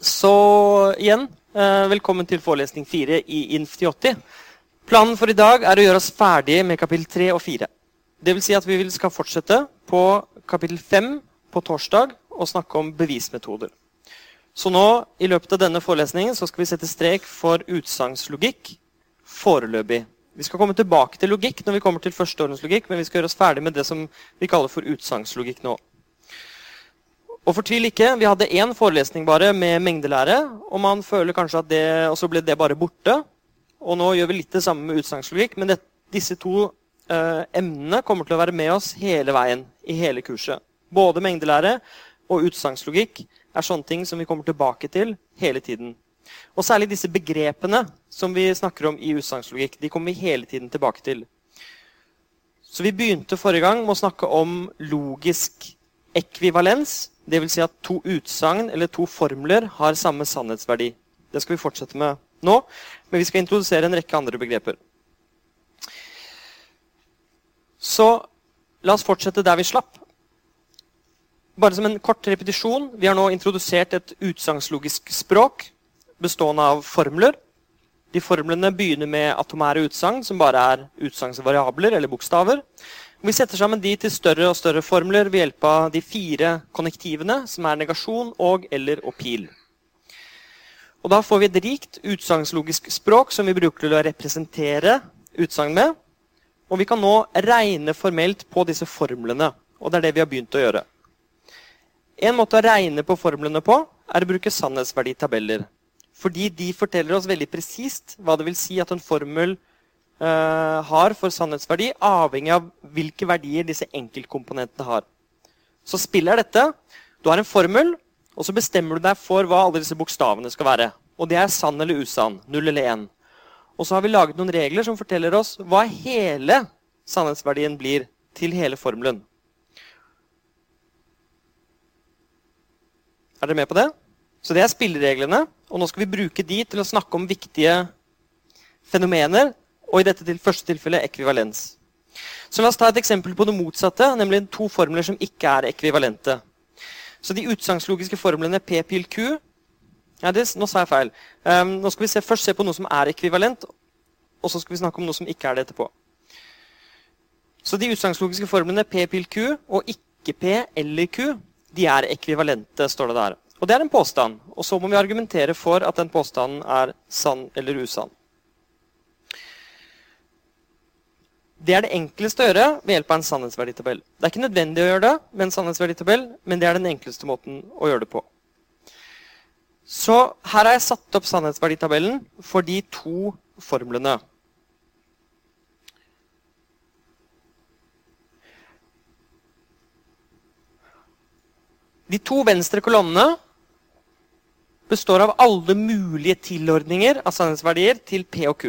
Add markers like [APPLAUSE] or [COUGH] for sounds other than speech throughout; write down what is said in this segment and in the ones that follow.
Så igjen, eh, velkommen til forelesning 4 i INF80. Planen for i dag er å gjøre oss ferdige med kapittel 3 og 4. Det vil si at vi skal fortsette på kapittel 5 på torsdag og snakke om bevismetoder. Så nå, i løpet av denne forelesningen så skal vi sette strek for utsagnslogikk foreløpig. Vi skal komme tilbake til logikk når vi kommer til førsteordenslogikk, men vi skal gjøre oss ferdig med det som vi kaller for utsagslogikk nå. Og fortvil ikke, vi hadde én forelesning bare med mengdelære, og man føler kanskje at det, og så ble det bare borte. Og nå gjør vi litt det samme med utsagslogikk, men det, disse to eh, emnene kommer til å være med oss hele veien i hele kurset. Både mengdelære og utsagnslogikk er sånne ting som vi kommer tilbake til hele tiden. Og særlig disse begrepene som vi snakker om i utsagnslogikk, de kommer vi hele tiden tilbake til. Så vi begynte forrige gang med å snakke om logisk ekvivalens. Dvs. Si at to utsagn eller to formler har samme sannhetsverdi. Det skal vi fortsette med nå, men vi skal introdusere en rekke andre begreper. Så la oss fortsette der vi slapp. Bare som en kort repetisjon. Vi har nå introdusert et utsagnslogisk språk bestående av formler. De formlene begynner med atomære utsagn, som bare er utsagnsvariabler eller bokstaver. Vi setter sammen de til større og større formler ved hjelp av de fire konnektivene, som er negasjon, og, eller og pil. Og Da får vi et rikt utsagnslogisk språk som vi bruker til å representere utsagn med. Og vi kan nå regne formelt på disse formlene. Og det er det vi har begynt å gjøre. En måte å regne på formlene på er å bruke sannhetsverditabeller. Fordi de forteller oss veldig presist hva det vil si at en formel har for sannhetsverdi, avhengig av hvilke verdier disse enkeltkomponentene har. Så spillet er dette. Du har en formel, og så bestemmer du deg for hva alle disse bokstavene skal være. Og det er sann eller usann. Null eller én. Og så har vi laget noen regler som forteller oss hva hele sannhetsverdien blir til hele formelen. Er dere med på det? Så det er spillereglene. Og nå skal vi bruke de til å snakke om viktige fenomener og i dette til, første tilfellet ekvivalens. Så La oss ta et eksempel på det motsatte, nemlig to formler som ikke er ekvivalente. Så De utsagnslogiske formlene P pil Q ja, det, Nå sa jeg feil. Um, nå skal vi se, først se på noe som er ekvivalent, og så skal vi snakke om noe som ikke er det etterpå. Så De utsagnslogiske formlene P pil Q og ikke P eller Q de er ekvivalente, står det der. Og Det er en påstand. Og så må vi argumentere for at den påstanden er sann eller usann. Det er det enkleste å gjøre ved hjelp av en sannhetsverditabell. Det er ikke nødvendig å gjøre det med en sannhetsverditabell, men det er den enkleste måten å gjøre det på. Så her har jeg satt opp sannhetsverditabellen for de to formlene. De to venstre kolonnene består av alle mulige tilordninger av sannhetsverdier til P og Q.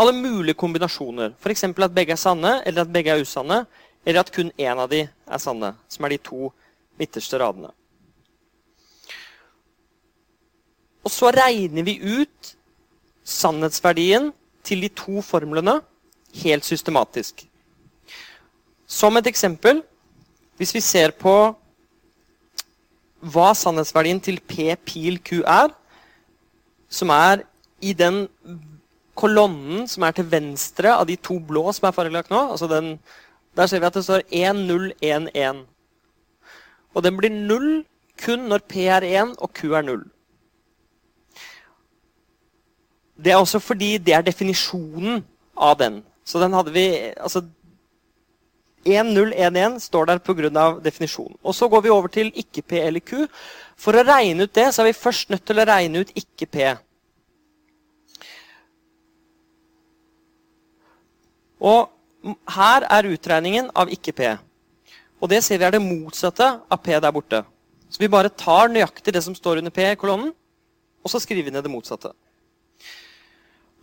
Alle mulige kombinasjoner. F.eks. at begge er sanne, eller at begge er usanne. Eller at kun én av de er sanne, som er de to midterste radene. Og så regner vi ut sannhetsverdien til de to formlene helt systematisk. Som et eksempel Hvis vi ser på hva sannhetsverdien til P pil Q er, som er i den kolonnen som er til venstre av de to blå som er fargelagt nå, altså den, der ser vi at det står 1011. Og den blir null kun når P er 1 og Q er 0. Det er også fordi det er definisjonen av den. Så den hadde vi altså 1011 står der pga. definisjonen. Og Så går vi over til ikke P eller Q. For å regne ut det, så er vi først nødt til å regne ut ikke Og her er utregningen av ikke P. Og det ser vi er det motsatte av P der borte. Så vi bare tar nøyaktig det som står under P i kolonnen, og så skriver vi ned det motsatte.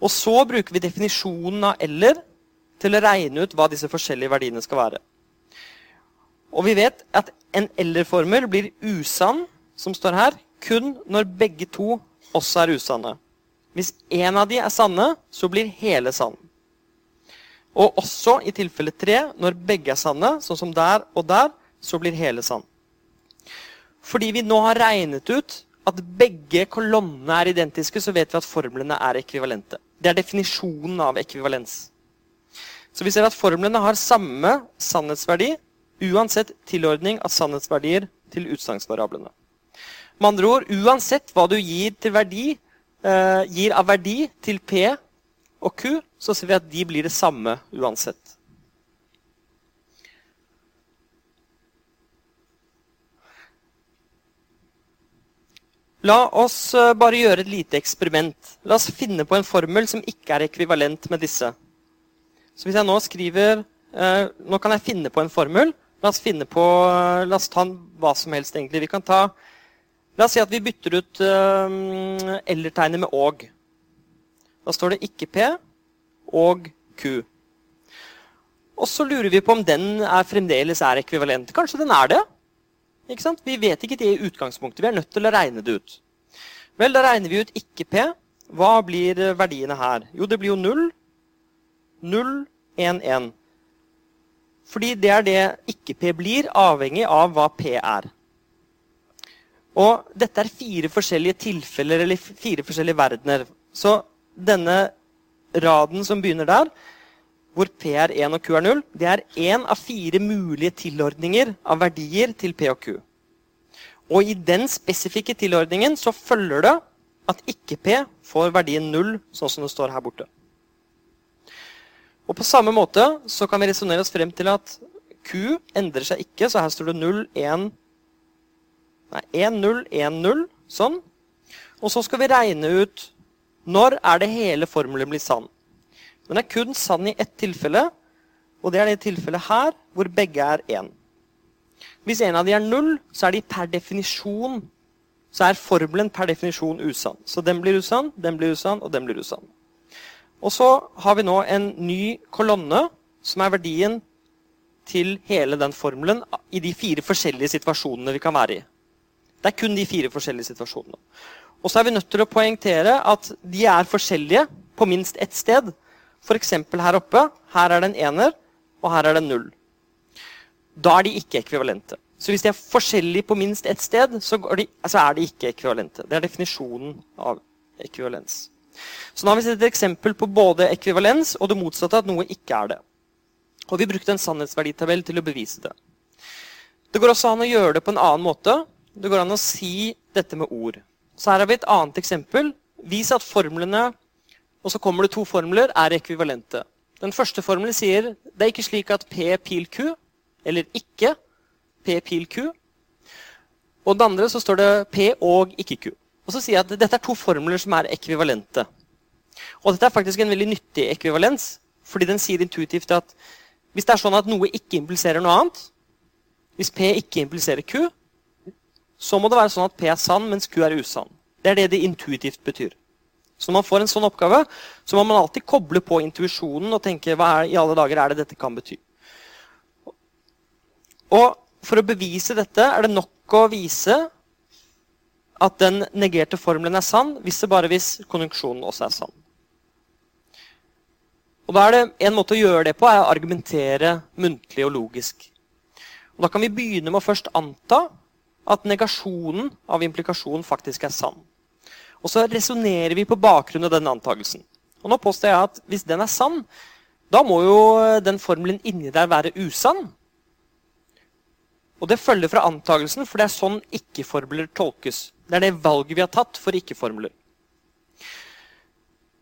Og så bruker vi definisjonen av eller til å regne ut hva disse forskjellige verdiene skal være. Og vi vet at en eller-formel blir usann, som står her, kun når begge to også er usanne. Hvis én av de er sanne, så blir hele sann. Og også i tilfelle tre, når begge er sanne, sånn som der og der, så blir hele sann. Fordi vi nå har regnet ut at begge kolonnene er identiske, så vet vi at formlene er ekvivalente. Det er definisjonen av ekvivalens. Så vi ser at formlene har samme sannhetsverdi uansett tilordning av sannhetsverdier til utsagnsvariablene. Med andre ord, uansett hva du gir, verdi, eh, gir av verdi til P og Q, så ser vi at de blir det samme uansett. La oss eh, bare gjøre et lite eksperiment. La oss finne på en formel som ikke er ekvivalent med disse. Så hvis jeg nå skriver eh, Nå kan jeg finne på en formel. La oss, finne på, eh, la oss ta hva som helst, egentlig. Vi kan ta La oss si at vi bytter ut eller-tegnet med og. Da står det ikke P og Q. Og så lurer vi på om den er fremdeles er ekvivalent. Kanskje den er det? Ikke sant? Vi vet ikke det i utgangspunktet. Vi er nødt til å regne det ut. Vel, da regner vi ut ikke P. Hva blir verdiene her? Jo, det blir jo 0. 0, 1, 1. Fordi det er det ikke-P blir, avhengig av hva P er. Og dette er fire forskjellige tilfeller, eller fire forskjellige verdener. Så denne raden som begynner der, hvor P er 1 og Q er 0, det er én av fire mulige tilordninger av verdier til P og Q. Og i den spesifikke tilordningen så følger det at ikke-P får verdien 0, sånn som det står her borte. Og På samme måte så kan vi resonnere oss frem til at Q endrer seg ikke, så her står det 0, 1 Nei, 1, 0, 1, 0. Sånn. Og så skal vi regne ut når er det hele formelen blir sann. Den er kun sann i ett tilfelle, og det er det tilfellet her, hvor begge er én. Hvis en av de er null, så er de per definisjon så er formelen per definisjon usann. Så den blir usann, den blir usann, og den blir usann. Og så har vi nå en ny kolonne, som er verdien til hele den formelen i de fire forskjellige situasjonene vi kan være i. Det er kun de fire forskjellige situasjonene. Og så er vi nødt til å poengtere at de er forskjellige på minst ett sted. F.eks. her oppe. Her er det en ener, og her er det en null. Da er de ikke ekvivalente. Så hvis de er forskjellige på minst ett sted, så, de, så er de ikke ekvivalente. Det er definisjonen av ekvivalens. Så nå har vi sett et eksempel på både ekvivalens og det motsatte, at noe ikke er det. Og vi brukte en sannhetsverditabell til å bevise det. Det går også an å gjøre det på en annen måte. Det går an å si dette med ord. Så her har vi et annet eksempel. Vis at formlene og så kommer det to formler, er ekvivalente. Den første formelen sier det er ikke slik at P pil Q, eller ikke P pil Q. Og den andre så står det P og ikke Q. Og så sier jeg at dette er to formler som er ekvivalente. Og dette er faktisk en veldig nyttig ekvivalens, fordi den sier intuitivt at hvis det er sånn at noe ikke impliserer noe annet, hvis P ikke impliserer Q, så må det være sånn at P er sann, mens Q er usann. Det er det det intuitivt betyr. Så når man får en sånn oppgave, så må man alltid koble på intuisjonen og tenke hva er, i alle dager er det dette kan bety. Og for å bevise dette er det nok å vise at den negerte formelen er sann, hvis det bare hvis konjunksjonen også er sann. Og da er det En måte å gjøre det på er å argumentere muntlig og logisk. Og Da kan vi begynne med å først anta at negasjonen av implikasjon faktisk er sann. Og så resonnerer vi på bakgrunn av den antakelsen. Og nå påstår jeg at hvis den er sann, da må jo den formelen inni der være usann. Og det følger fra antakelsen, for det er sånn ikke-formler tolkes. Det er det valget vi har tatt for ikke-formler.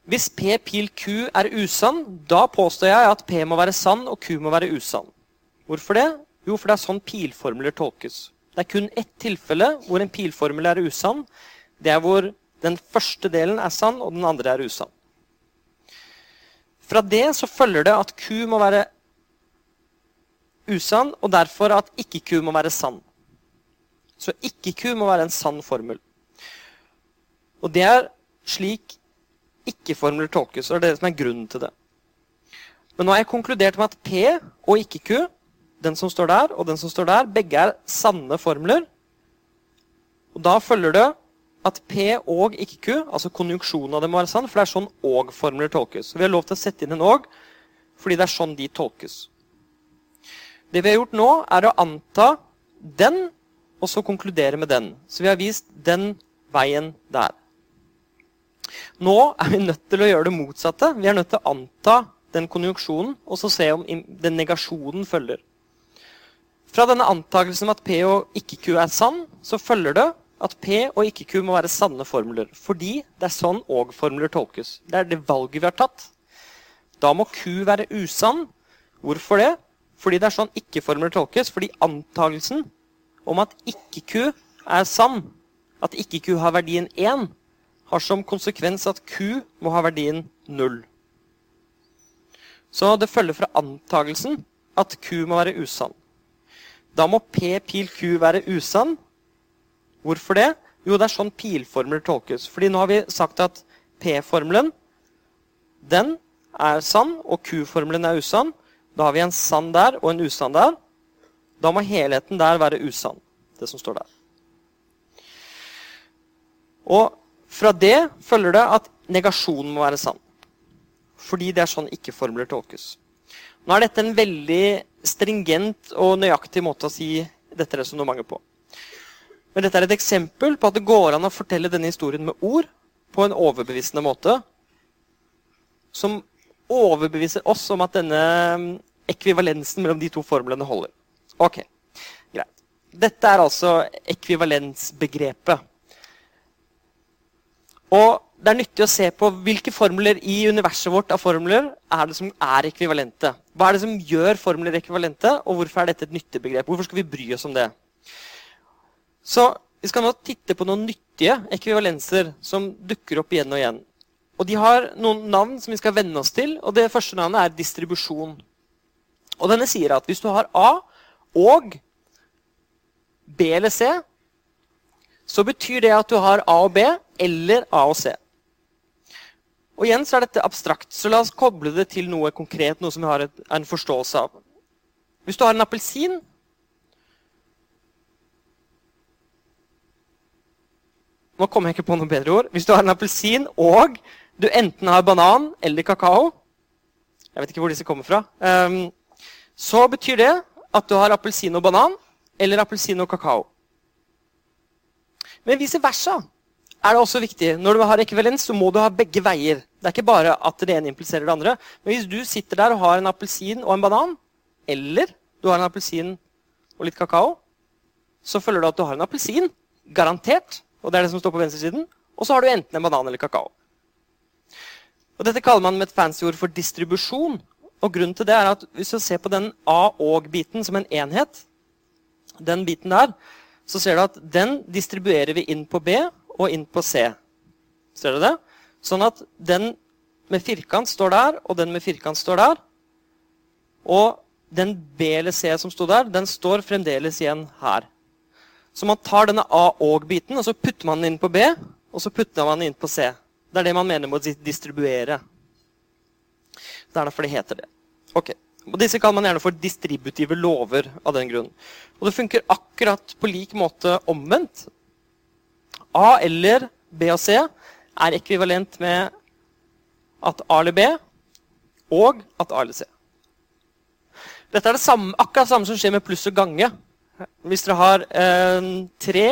Hvis P pil Q er usann, da påstår jeg at P må være sann og Q må være usann. Hvorfor det? Jo, for det er sånn pilformler tolkes. Det er kun ett tilfelle hvor en pilformel er usann. Det er hvor den første delen er sann, og den andre er usann. Fra det så følger det at Q må være usann, og derfor at ikke-Q må være sann. Så ikke-Q må være en sann formel. Og det er slik ikke-formler tolkes, og det er det som er grunnen til det. Men nå har jeg konkludert med at P og ikke-Q, den som står der og den som står der, begge er sanne formler. Og da følger det at P og ikke Q, altså konjunksjonen av dem må være sann, for det er sånn og-formler tolkes. Vi har lov til å sette inn en og, fordi det er sånn de tolkes. Det vi har gjort nå, er å anta den, og så konkludere med den. Så vi har vist den veien der. Nå er vi nødt til å gjøre det motsatte. Vi er nødt til å anta den konjunksjonen og så se om den negasjonen følger. Fra denne antakelsen om at P og ikke-Q er sann, så følger det at P og ikke-Q må være sanne formler. Fordi det er sånn og-formler tolkes. Det er det valget vi har tatt. Da må Q være usann. Hvorfor det? Fordi det er sånn ikke-formler tolkes. Fordi antakelsen om at ikke-Q er sann, at ikke-Q har verdien 1, har som konsekvens at Q må ha verdien 0. Så det følger fra antakelsen at Q må være usann. Da må P pil Q være usann. Hvorfor det? Jo, det er sånn pilformler tolkes. Fordi nå har vi sagt at P-formelen den er sann, og Q-formelen er usann. Da har vi en sann der og en usann der. Da må helheten der være usann, det som står der. Og fra det følger det at negasjonen må være sann. Fordi det er sånn ikke-formler tolkes. Nå er dette en veldig stringent og nøyaktig måte å si dette resonnementet på. Men dette er et eksempel på at det går an å fortelle denne historien med ord på en overbevisende måte. Som overbeviser oss om at denne ekvivalensen mellom de to formlene holder. Ok, greit. Dette er altså ekvivalensbegrepet. Og det er nyttig å se på hvilke formler i universet vårt av formler er det som er ekvivalente. Hva er det som gjør formler ekvivalente, og hvorfor er dette et nyttig begrep? Hvorfor skal vi bry oss om det? Så Vi skal nå titte på noen nyttige ekvivalenser som dukker opp igjen og igjen. Og De har noen navn som vi skal venne oss til. og Det første navnet er distribusjon. Og Denne sier at hvis du har A og B eller C, så betyr det at du har A og B eller A og C. Og igjen så er dette abstrakt, så la oss koble det til noe konkret, noe som vi har et, en forståelse av. Hvis du har en appelsin Nå kommer jeg ikke på noe bedre ord. Hvis du har en appelsin og du enten har banan eller kakao Jeg vet ikke hvor disse kommer fra. Um, så betyr det at du har appelsin og banan eller appelsin og kakao. Men vice versa er det også viktig. Når du har ekvivalens, så må du ha begge veier. Det er ikke bare at det ene impliserer det andre. Men hvis du sitter der og har en appelsin og en banan, eller du har en appelsin og litt kakao, så følger det at du har en appelsin. Garantert. Og det er det som står på venstresiden. Og så har du enten en banan eller kakao. Og Dette kaller man med et fancy ord for distribusjon. Og grunnen til det er at Hvis du ser på den A og-biten som en enhet, den biten der, så ser du at den distribuerer vi inn på B og inn på C. Ser du det? Sånn at den med firkant står der, og den med firkant står der. Og den B eller C som sto der, den står fremdeles igjen her. Så man tar denne A og-biten, og så putter man den inn på B, og så putter man den inn på C. Det er det man mener med å distribuere. Det er derfor det heter det. Ok. Og Disse kaller man gjerne for distributive lover av den grunn. Og det funker akkurat på lik måte omvendt. A eller B og C er ekvivalent med at A eller B og at A eller C. Dette er det samme, akkurat det samme som skjer med pluss og gange. Hvis dere har eh, tre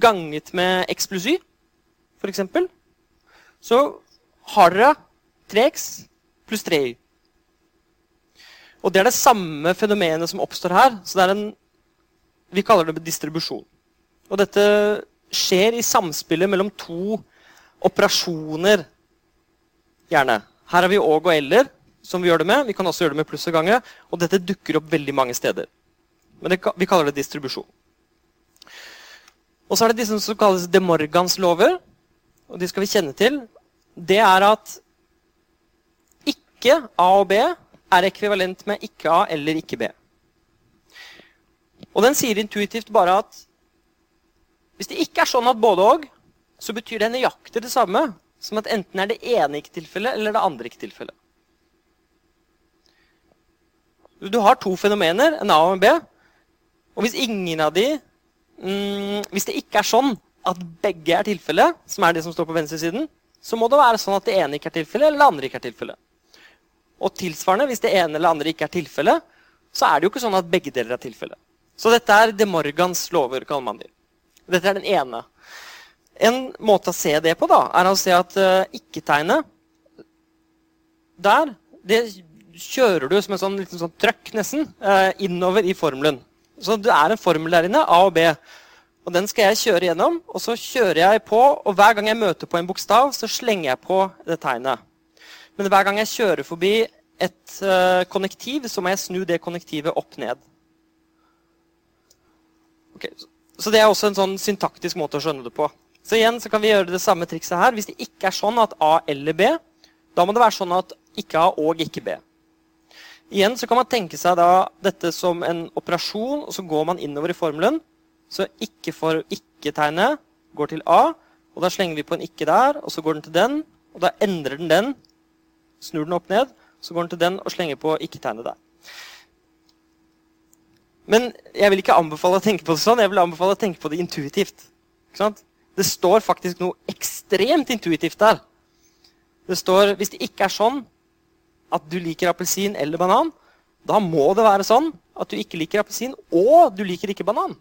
ganget med x pluss y, f.eks., så har dere 3x pluss 3y. Og det er det samme fenomenet som oppstår her. Så det er en Vi kaller det distribusjon. Og dette skjer i samspillet mellom to operasjoner, gjerne. Her har vi og og eller, som vi gjør det med. Vi kan også gjøre det med pluss og gange. Og dette dukker opp veldig mange steder. Men det, vi kaller det distribusjon. Og så er det disse som kalles de Morgans lover. Og de skal vi kjenne til. Det er at ikke A og B er ekvivalent med ikke A eller ikke B. Og den sier intuitivt bare at hvis det ikke er sånn at både og, så betyr det nøyaktig det samme som at enten er det ene ikke-tilfellet eller det andre ikke-tilfellet. Du har to fenomener, en A og en B. Og hvis ingen av de mm, Hvis det ikke er sånn at begge er tilfellet, som er det som står på venstresiden, så må det være sånn at det ene ikke er tilfellet, eller det andre ikke er tilfellet. Og tilsvarende, hvis det ene eller andre ikke er tilfellet, så er det jo ikke sånn at begge deler er tilfellet. Så dette er De Morgans lover, kaller man dem. Dette er den ene. En måte å se det på da, er å se at uh, ikke-tegnet der det kjører du som en sånn, liten sånn trøkk nesten, uh, innover i formelen. Så det er en formel der inne, A og B. Og Den skal jeg kjøre gjennom, og så kjører jeg på. Og hver gang jeg møter på en bokstav, så slenger jeg på det tegnet. Men hver gang jeg kjører forbi et uh, konnektiv, så må jeg snu det konnektivet opp ned. Okay. Så det er også en sånn syntaktisk måte å skjønne det på. Så igjen så kan vi gjøre det samme trikset her. Hvis det ikke er sånn at A eller B, da må det være sånn at ikke A og ikke B. Igjen så kan man tenke seg da dette som en operasjon, og så går man innover i formelen. Så ikke for ikke-tegnet går til A, og da slenger vi på en ikke der, og så går den til den, og da endrer den den, snur den opp ned, så går den til den og slenger på ikke-tegnet der. Men jeg vil ikke anbefale å tenke på det sånn, jeg vil anbefale å tenke på det intuitivt. Det står faktisk noe ekstremt intuitivt der. Det står hvis det ikke er sånn at du liker appelsin eller banan, da må det være sånn at du ikke liker appelsin, og du liker ikke banan.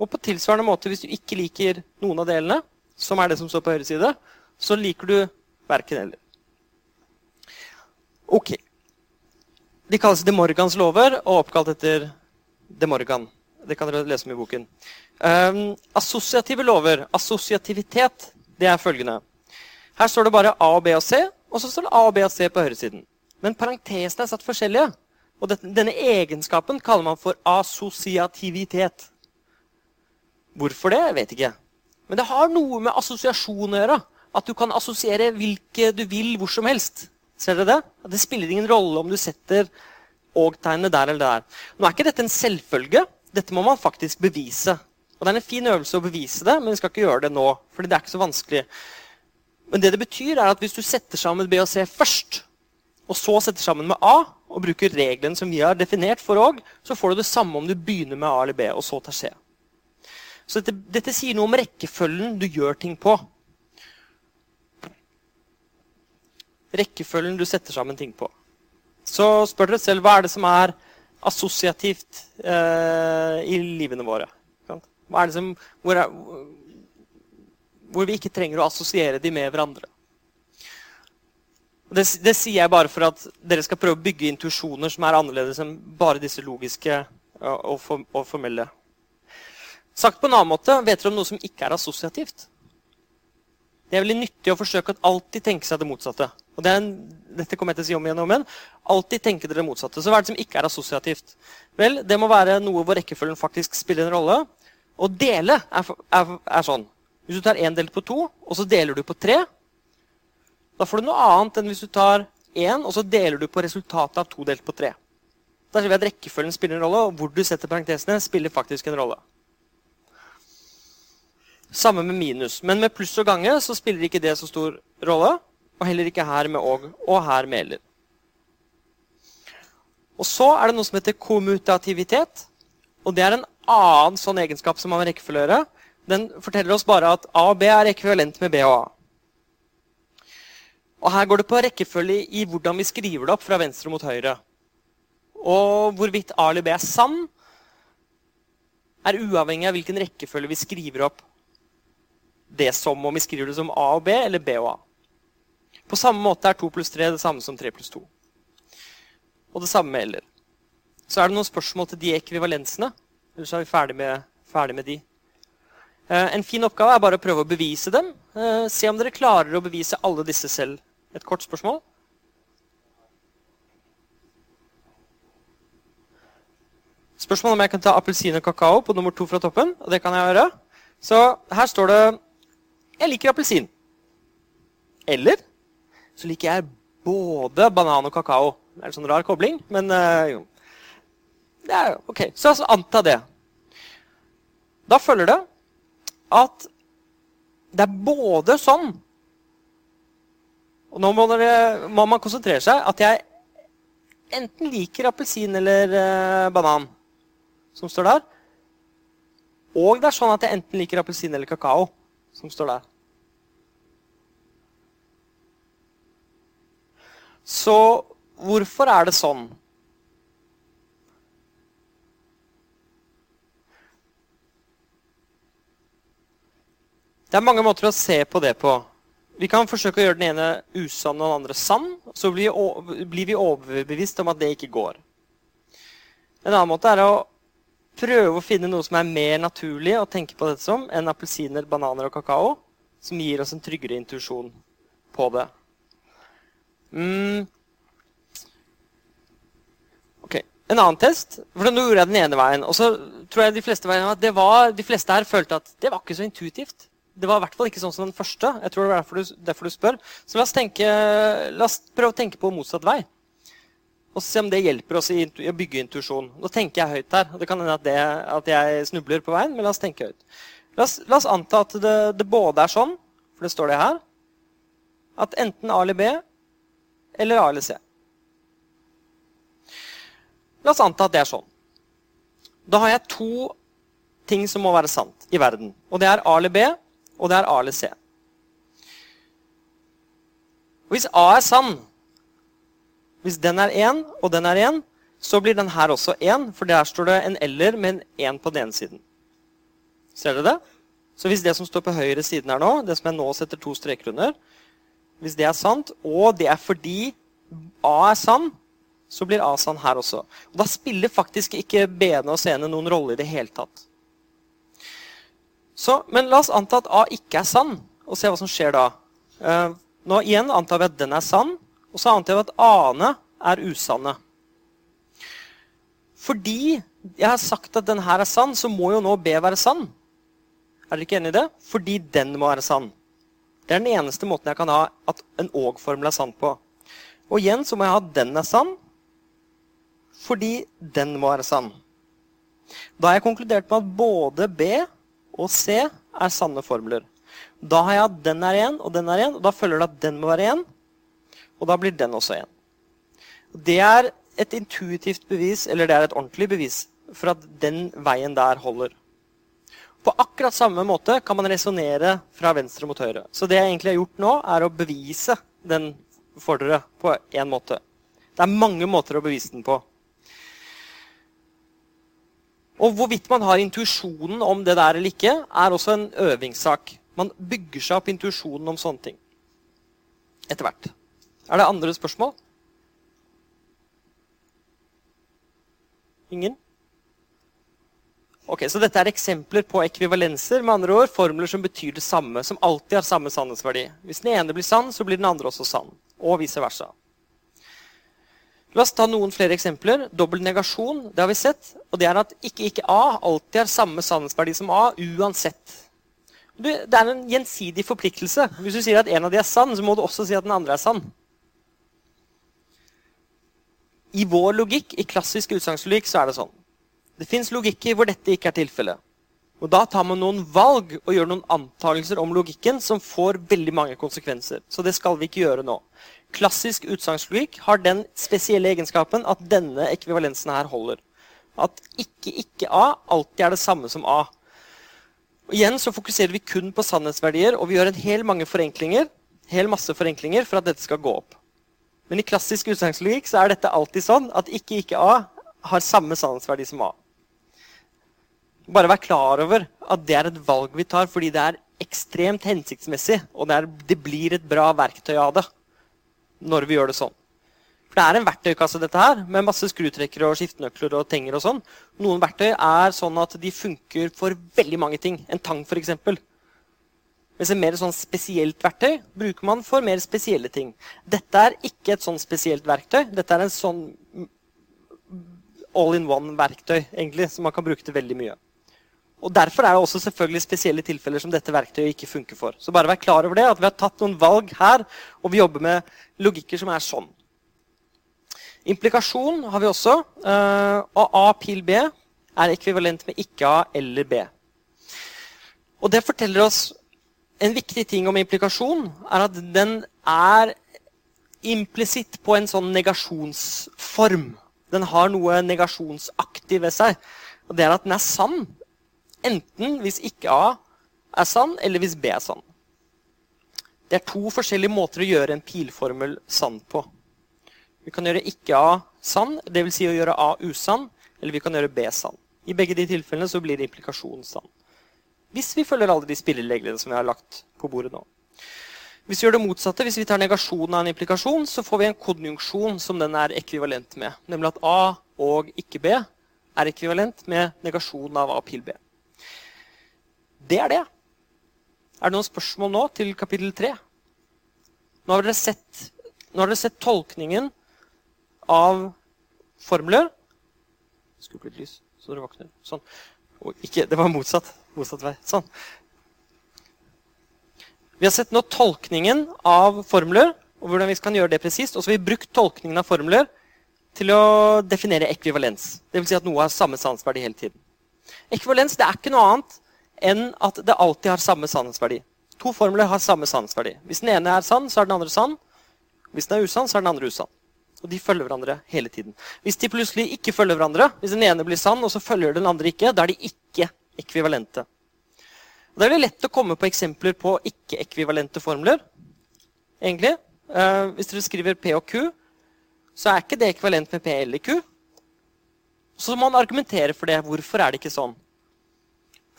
Og på tilsvarende måte, hvis du ikke liker noen av delene, som er det som står på høyre side, så liker du verken eller. Ok. De kalles De Morgans lover og oppkalt etter De Morgan. Det kan dere lese om i boken. Um, assosiative lover, assosiativitet, det er følgende. Her står det bare A, og B og C, og så står det A, B og C på høyresiden. Men parentesene er satt forskjellige. Og denne egenskapen kaller man for assosiativitet. Hvorfor det? Jeg vet ikke. Men det har noe med assosiasjon å gjøre. At du kan assosiere hvilke du vil hvor som helst. Ser dere det? Det spiller ingen rolle om du setter og-tegnet der eller der. Nå er ikke dette en selvfølge. Dette må man faktisk bevise. Og Det er en fin øvelse å bevise det, men vi skal ikke gjøre det nå. fordi det er ikke så vanskelig. Men det det betyr er at hvis du setter sammen B og C først, og så setter sammen med A, og bruker reglene som vi har definert for òg, så får du det samme om du begynner med A eller B, og så tar C. Så dette, dette sier noe om rekkefølgen du gjør ting på. Rekkefølgen du setter sammen ting på. Så spør dere selv hva er det som er assosiativt eh, i livene våre. Hva er det som, hvor, er, hvor vi ikke trenger å assosiere de med hverandre. Det, det, sier jeg bare for at dere skal prøve å bygge intuisjoner som er annerledes enn bare disse logiske og, for, og formelle. Sagt på en annen måte, vet dere om noe som ikke er assosiativt? Det er veldig nyttig å forsøke å alltid tenke seg det motsatte. Og det en, dette kommer jeg til å si om igjen og om igjen. Alltid tenke dere det motsatte. Så hva er det som ikke er assosiativt? Vel, Det må være noe hvor rekkefølgen faktisk spiller en rolle. Å dele er, er, er sånn. Hvis du tar én delt på to, og så deler du på tre, da får du noe annet enn hvis du tar én, og så deler du på resultatet av to delt på tre. Da ser vi at rekkefølgen spiller en rolle, og hvor du setter parentesene, spiller faktisk en rolle. Samme med minus. Men med pluss og gange så spiller ikke det så stor rolle. Og heller ikke her med og, og her med eller. Og så er det noe som heter kommutativitet. Og det er en annen sånn egenskap som har med den forteller oss bare at A og B er ekvivalent med B og A. Og Her går det på rekkefølge i hvordan vi skriver det opp fra venstre mot høyre. Og hvorvidt A eller B er sann, er uavhengig av hvilken rekkefølge vi skriver opp det som, om vi skriver det som A og B eller B og A. På samme måte er 2 pluss 3 det samme som 3 pluss 2. Og det samme med eller. Så er det noen spørsmål til de ekvivalensene. Eller så er vi ferdig med, ferdig med de. Eh, en fin oppgave er bare å prøve å bevise dem. Eh, se om dere klarer å bevise alle disse selv. Et kort spørsmål. Spørsmål om jeg kan ta appelsin og kakao på nummer to fra toppen. og det kan jeg gjøre. Så her står det 'Jeg liker appelsin'. Eller så liker jeg både banan og kakao. Det er en sånn rar kobling, men uh, jo. Det er, jo ok, Så altså, anta det. Da følger det at det er både sånn Og nå må, dere, må man konsentrere seg at jeg enten liker appelsin eller eh, banan, som står der. Og det er sånn at jeg enten liker appelsin eller kakao, som står der. Så hvorfor er det sånn? Det er mange måter å se på det på. Vi kan forsøke å gjøre den ene usann og den andre sann. Så blir vi overbevist om at det ikke går. En annen måte er å prøve å finne noe som er mer naturlig å tenke på dette som enn appelsiner, bananer og kakao, som gir oss en tryggere intuisjon på det. Mm. Okay. En annen test. for Nå gjorde jeg den ene veien. Og så tror jeg de fleste, veien, var, de fleste her følte at det var ikke så intuitivt. Det var i hvert fall ikke sånn som den første. Jeg tror det var derfor du, derfor du spør. Så la oss, tenke, la oss, prøve å tenke på motsatt vei. Og se om det hjelper oss i, å bygge intuisjon. Nå tenker jeg høyt her. Det kan hende at, det, at, jeg snubler på veien, men la oss tenke høyt. La oss, la oss anta at det, det, både er sånn, for det står det her, at enten A eller B eller A eller C. La oss anta at det er sånn. Da har jeg to ting som må være sant i verden. Og det er A eller B og det er A eller C. Og hvis A er sann, hvis den er 1 og den er 1, så blir den her også 1, for der står det en eller med en 1 på den ene siden. Ser dere det? Så hvis det som står på høyre siden her nå, det som jeg nå setter to streker under, hvis det er sant, og det er fordi A er sann, så blir A sann her også. Og Da spiller faktisk ikke B-ene og C-ene noen rolle i det hele tatt. Så, men la oss anta at A ikke er sann, og se hva som skjer da. Uh, nå igjen antar vi at den er sann, og så antar jeg at A-ene er usanne. Fordi jeg har sagt at den her er sann, så må jo nå B være sann. Er dere ikke enig i det? Fordi den må være sann. Det er den eneste måten jeg kan ha at en og-formel er sann på. Og igjen så må jeg ha at den er sann, fordi den må være sann. Da har jeg konkludert med at både B og C er sanne formler. Da har jeg at den er én, og den er én, og da følger det at den må være 1. Og da blir den også én. Det er et intuitivt bevis, eller det er et ordentlig bevis, for at den veien der holder. På akkurat samme måte kan man resonnere fra venstre mot høyre. Så det jeg egentlig har gjort nå, er å bevise den for dere på én måte. Det er mange måter å bevise den på. Og hvorvidt man har intuisjonen om det der eller ikke, er også en øvingssak. Man bygger seg opp intuisjonen om sånne ting etter hvert. Er det andre spørsmål? Ingen? Ok, Så dette er eksempler på ekvivalenser, med andre ord, formler som betyr det samme, som alltid har samme sannhetsverdi. Hvis den ene blir sann, så blir den andre også sann. Og vice versa. La oss ta noen flere eksempler. Dobbel negasjon det har vi sett. Og det er at ikke ikke A alltid har samme sannhetsverdi som A uansett. Det er en gjensidig forpliktelse. Hvis du sier at en av de er sann, så må du også si at den andre er sann. I vår logikk, i klassisk utsagnslogikk, så er det sånn. Det fins logikker hvor dette ikke er tilfellet. Og Da tar man noen valg og gjør noen antakelser om logikken som får veldig mange konsekvenser. Så det skal vi ikke gjøre nå. Klassisk utsagnslogikk har den spesielle egenskapen at denne ekvivalensen her holder. At ikke ikke A alltid er det samme som A. Og igjen så fokuserer vi kun på sannhetsverdier, og vi gjør en hel mange forenklinger, hel masse forenklinger for at dette skal gå opp. Men i klassisk utsagnslogikk er dette alltid sånn at ikke ikke A har samme sannhetsverdi som A. Bare vær klar over at det er et valg vi tar fordi det er ekstremt hensiktsmessig, og det, er, det blir et bra verktøy av det når vi gjør det sånn. For det er en verktøykasse, dette her, med masse skrutrekkere og skiftenøkler og tenger og sånn. Noen verktøy er sånn at de funker for veldig mange ting. En tang, f.eks. Mens et mer sånn spesielt verktøy bruker man for mer spesielle ting. Dette er ikke et sånn spesielt verktøy. Dette er en sånn all in one-verktøy, egentlig, som man kan bruke til veldig mye. Og Derfor er det også selvfølgelig spesielle tilfeller som dette verktøyet ikke funker for. Så bare vær klar over det, at vi har tatt noen valg her, og vi jobber med logikker som er sånn. Implikasjon har vi også. Eh, og A pil B er ekvivalent med ikke A eller B. Og det forteller oss en viktig ting om implikasjon, er at den er implisitt på en sånn negasjonsform. Den har noe negasjonsaktig ved seg. Og det er at den er sann Enten hvis ikke A er sann, eller hvis B er sann. Det er to forskjellige måter å gjøre en pilformel sann på. Vi kan gjøre ikke A sann, dvs. Si å gjøre A usann, eller vi kan gjøre B sann. I begge de tilfellene så blir implikasjonen sann. Hvis vi følger alle de spillereglene som vi har lagt på bordet nå. Hvis vi gjør det motsatte, hvis vi tar negasjonen av en implikasjon, så får vi en konjunksjon som den er ekvivalent med. Nemlig at A og ikke B er ekvivalent med negasjonen av A pil B. Det er det. Er det noen spørsmål nå til kapittel 3? Nå har dere sett, har dere sett tolkningen av formler. Skru på litt lys, så dere våkner. Sånn. Ikke, det var motsatt. Motsatt vei. Sånn. Vi har sett nå tolkningen av formler, og hvordan vi kan gjøre det presist. Og så har vi brukt tolkningen av formler til å definere ekvivalens. Dvs. Si at noe har samme sannhetsverdi hele tiden. Ekvivalens det er ikke noe annet enn at det alltid har samme sannhetsverdi. To formler har samme sannhetsverdi. Hvis den ene er sann, så er den andre sann. Hvis den er usann, så er den andre usann. Og de følger hverandre hele tiden. Hvis de plutselig ikke følger hverandre, hvis den ene blir sann, og så følger den andre ikke, da er de ikke ekvivalente. Det er lett å komme på eksempler på ikke-ekvivalente formler. egentlig. Uh, hvis dere skriver P og Q, så er ikke det ekvivalent med P eller Q. Så må man argumentere for det. Hvorfor er det ikke sånn?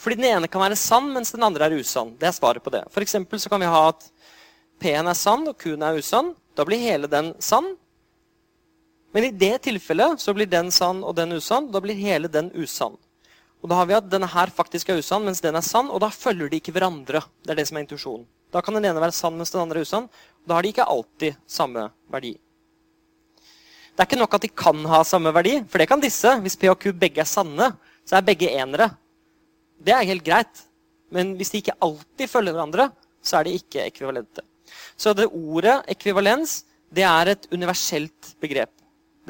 Fordi den ene kan være sann, mens den andre er usann. Det er svaret på det. For så kan vi ha at P-en er sann og Q-en er usann. Da blir hele den sann. Men i det tilfellet så blir den sann og den usann. Da blir hele den usann. Og da har vi at denne her faktisk er usann, mens den er sann. Og da følger de ikke hverandre. Det er det som er intuisjonen. Da kan den ene være sann, mens den andre er usann. Og da har de ikke alltid samme verdi. Det er ikke nok at de kan ha samme verdi, for det kan disse. Hvis P og Q begge er sanne, så er begge enere. Det er helt greit. Men hvis de ikke alltid følger hverandre, så er de ikke ekvivalente. Så det ordet ekvivalens det er et universelt begrep.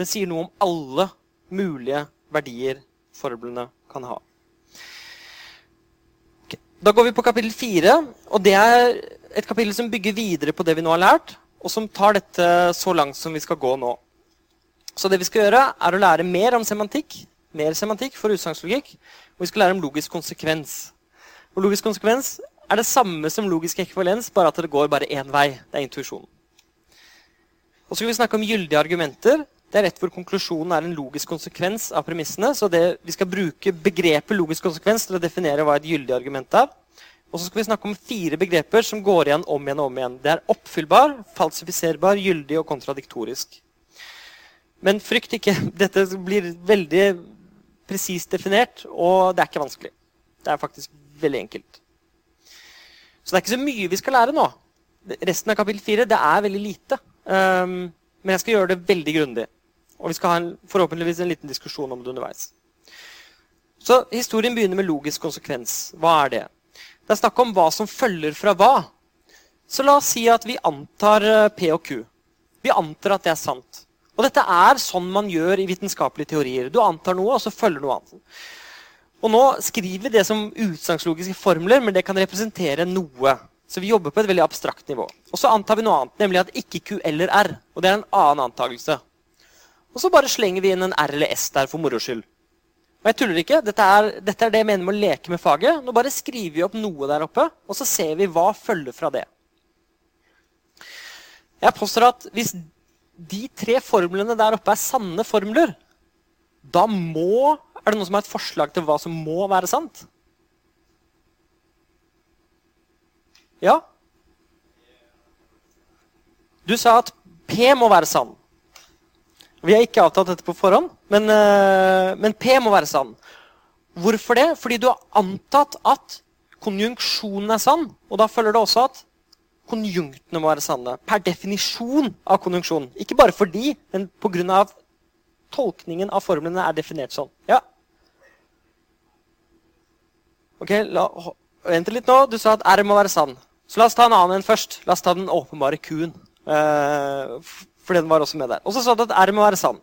Det sier noe om alle mulige verdier forblene kan ha. Da går vi på kapittel fire. Og det er et kapittel som bygger videre på det vi nå har lært, og som tar dette så langt som vi skal gå nå. Så det vi skal gjøre, er å lære mer om semantikk, mer semantikk for utsagnslogikk, og vi skal lære om logisk konsekvens. Og logisk konsekvens er det samme som logisk ekvivalens, bare at det går bare én vei. Det er intuisjonen. Og så skal vi snakke om gyldige argumenter. Det er rett hvor konklusjonen er en logisk konsekvens av premissene. Så det, vi skal bruke begrepet logisk konsekvens til å definere hva et gyldig argument er. Og så skal vi snakke om fire begreper som går igjen om igjen og om igjen. Det er oppfyllbar, falsifiserbar, gyldig og kontradiktorisk. Men frykt ikke. [LAUGHS] Dette blir veldig presist definert, og det er ikke vanskelig. Det er faktisk veldig enkelt. Så det er ikke så mye vi skal lære nå. Resten av kapittel 4 det er veldig lite. Um, men jeg skal gjøre det veldig grundig. Og vi skal ha en, forhåpentligvis en liten diskusjon om det underveis. Så Historien begynner med logisk konsekvens. Hva er det? Det er snakk om hva som følger fra hva. Så la oss si at vi antar eh, P og Q. Vi antar at det er sant. Og dette er sånn man gjør i vitenskapelige teorier. Du antar noe, og så følger noe annet. Og nå skriver vi det som utsagnslogiske formler, men det kan representere noe. Så vi jobber på et veldig abstrakt nivå. Og så antar vi noe annet, nemlig at ikke Q eller R. Og det er en annen antakelse. Og så bare slenger vi inn en R eller S der for moro skyld. Og jeg tuller ikke. Dette er, dette er det jeg mener med å leke med faget. Nå bare skriver vi opp noe der oppe, og så ser vi hva følger fra det. Jeg påstår at hvis de tre formlene der oppe er sanne formler, da må Er det noen som har et forslag til hva som må være sant? Ja? Du sa at P må være sann. Vi har ikke avtalt dette på forhånd, men, uh, men, P må være sann. Hvorfor det? Fordi du har antatt at konjunksjonen er sann. Og da følger det også at konjunktene må være sanne. Per definisjon av konjunksjon. Ikke bare fordi, men pga. tolkningen av formlene er definert sånn. Ja. Ok, la, Vent litt nå. Du sa at R må være sann. Så la oss ta en annen enn først. La oss ta den åpenbare Q-en. Uh, for den var også med der. Og så sa du at R må være sann.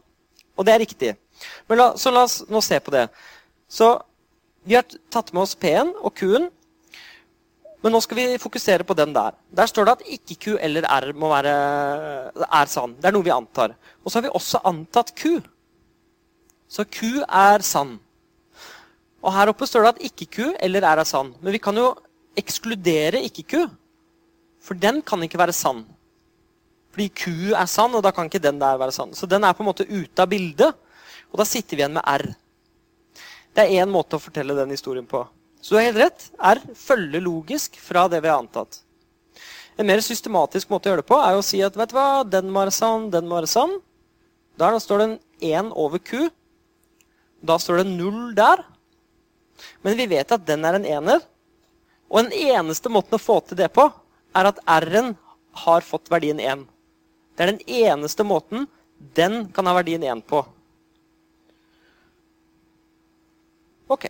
Og det er riktig. Men la, så la oss nå se på det. Så vi har tatt med oss P-en og Q-en. Men nå skal vi fokusere på den der. Der står det at ikke Q eller R må være, er sann. Det er noe vi antar. Og så har vi også antatt Q. Så Q er sann. Og her oppe står det at ikke Q eller R er sann. Men vi kan jo ekskludere ikke Q. For den kan ikke være sann. Fordi Q er sann, og da kan ikke den der være sann. Så den er på en måte ute av bildet, og da sitter vi igjen med R. Det er én måte å fortelle den historien på. Så du har helt rett. R følger logisk fra det vi har antatt. En mer systematisk måte å gjøre det på er å si at vet du hva, den må være sann, den må være sann. Der da står det en 1 over Q. Da står det 0 der. Men vi vet at den er en ener. Og den eneste måten å få til det på, er at R-en har fått verdien 1. Det er den eneste måten den kan ha verdien 1 på. Ok.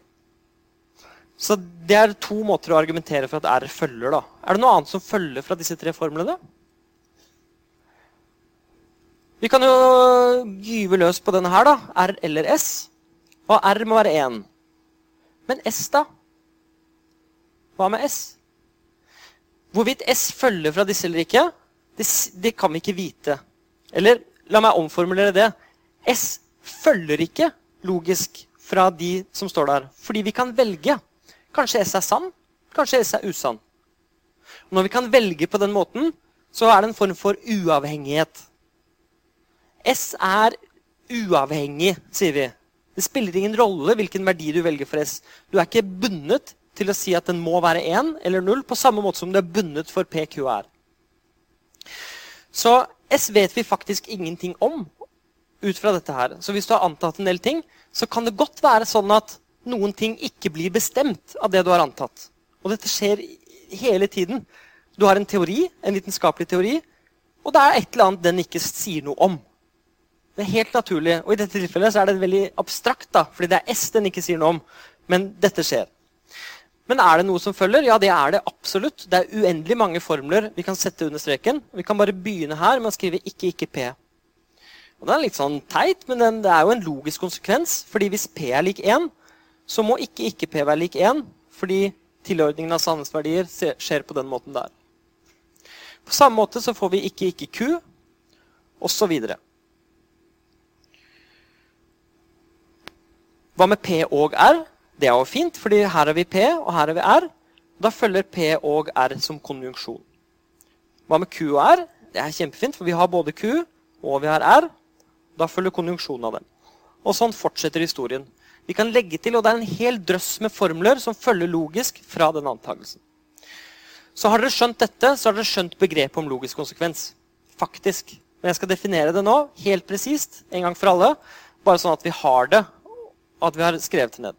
Så det er to måter å argumentere for at R følger. da. Er det noe annet som følger fra disse tre formlene? Vi kan jo gyve løs på denne her, da. R eller S. Og R må være 1. Men S, da? Hva med S? Hvorvidt S følger fra disse eller ikke, det, det kan vi ikke vite. Eller la meg omformulere det. S følger ikke logisk fra de som står der. Fordi vi kan velge. Kanskje S er sann, kanskje S er usann. Når vi kan velge på den måten, så er det en form for uavhengighet. S er uavhengig, sier vi. Det spiller ingen rolle hvilken verdi du velger for S. Du er ikke bundet til å si at den må være 1 eller 0, på samme måte som du er bundet for PQR. Så S vet vi faktisk ingenting om ut fra dette her. Så hvis du har antatt en del ting, så kan det godt være sånn at noen ting ikke blir bestemt av det du har antatt. Og dette skjer hele tiden. Du har en teori, en vitenskapelig teori, og det er et eller annet den ikke sier noe om. Det er helt naturlig. Og i dette tilfellet så er det veldig abstrakt, da, fordi det er S den ikke sier noe om. Men dette skjer. Men er det noe som følger? Ja, det er det absolutt. Det er uendelig mange formler vi kan sette under streken. Vi kan bare begynne her med å skrive ikke, ikke P. Og Det er litt sånn teit, men det er jo en logisk konsekvens. fordi hvis P er lik 1, så må ikke ikke P være lik 1, fordi tilordningen av sannhetsverdier skjer på den måten der. På samme måte så får vi ikke ikke Q, osv. Hva med P og R? Det er jo fint, fordi her har vi P, og her har vi R. Da følger P og R som konjunksjon. Hva med Q og R? Det er kjempefint, for vi har både Q og vi har R. Da følger konjunksjonen av dem. Og sånn fortsetter historien. Vi kan legge til, og Det er en hel drøss med formler som følger logisk fra den antakelsen. Så har dere skjønt dette, så har dere skjønt begrepet om logisk konsekvens. Faktisk. Men jeg skal definere det nå, helt presist, en gang for alle. Bare sånn at vi har det, og at vi har skrevet det ned.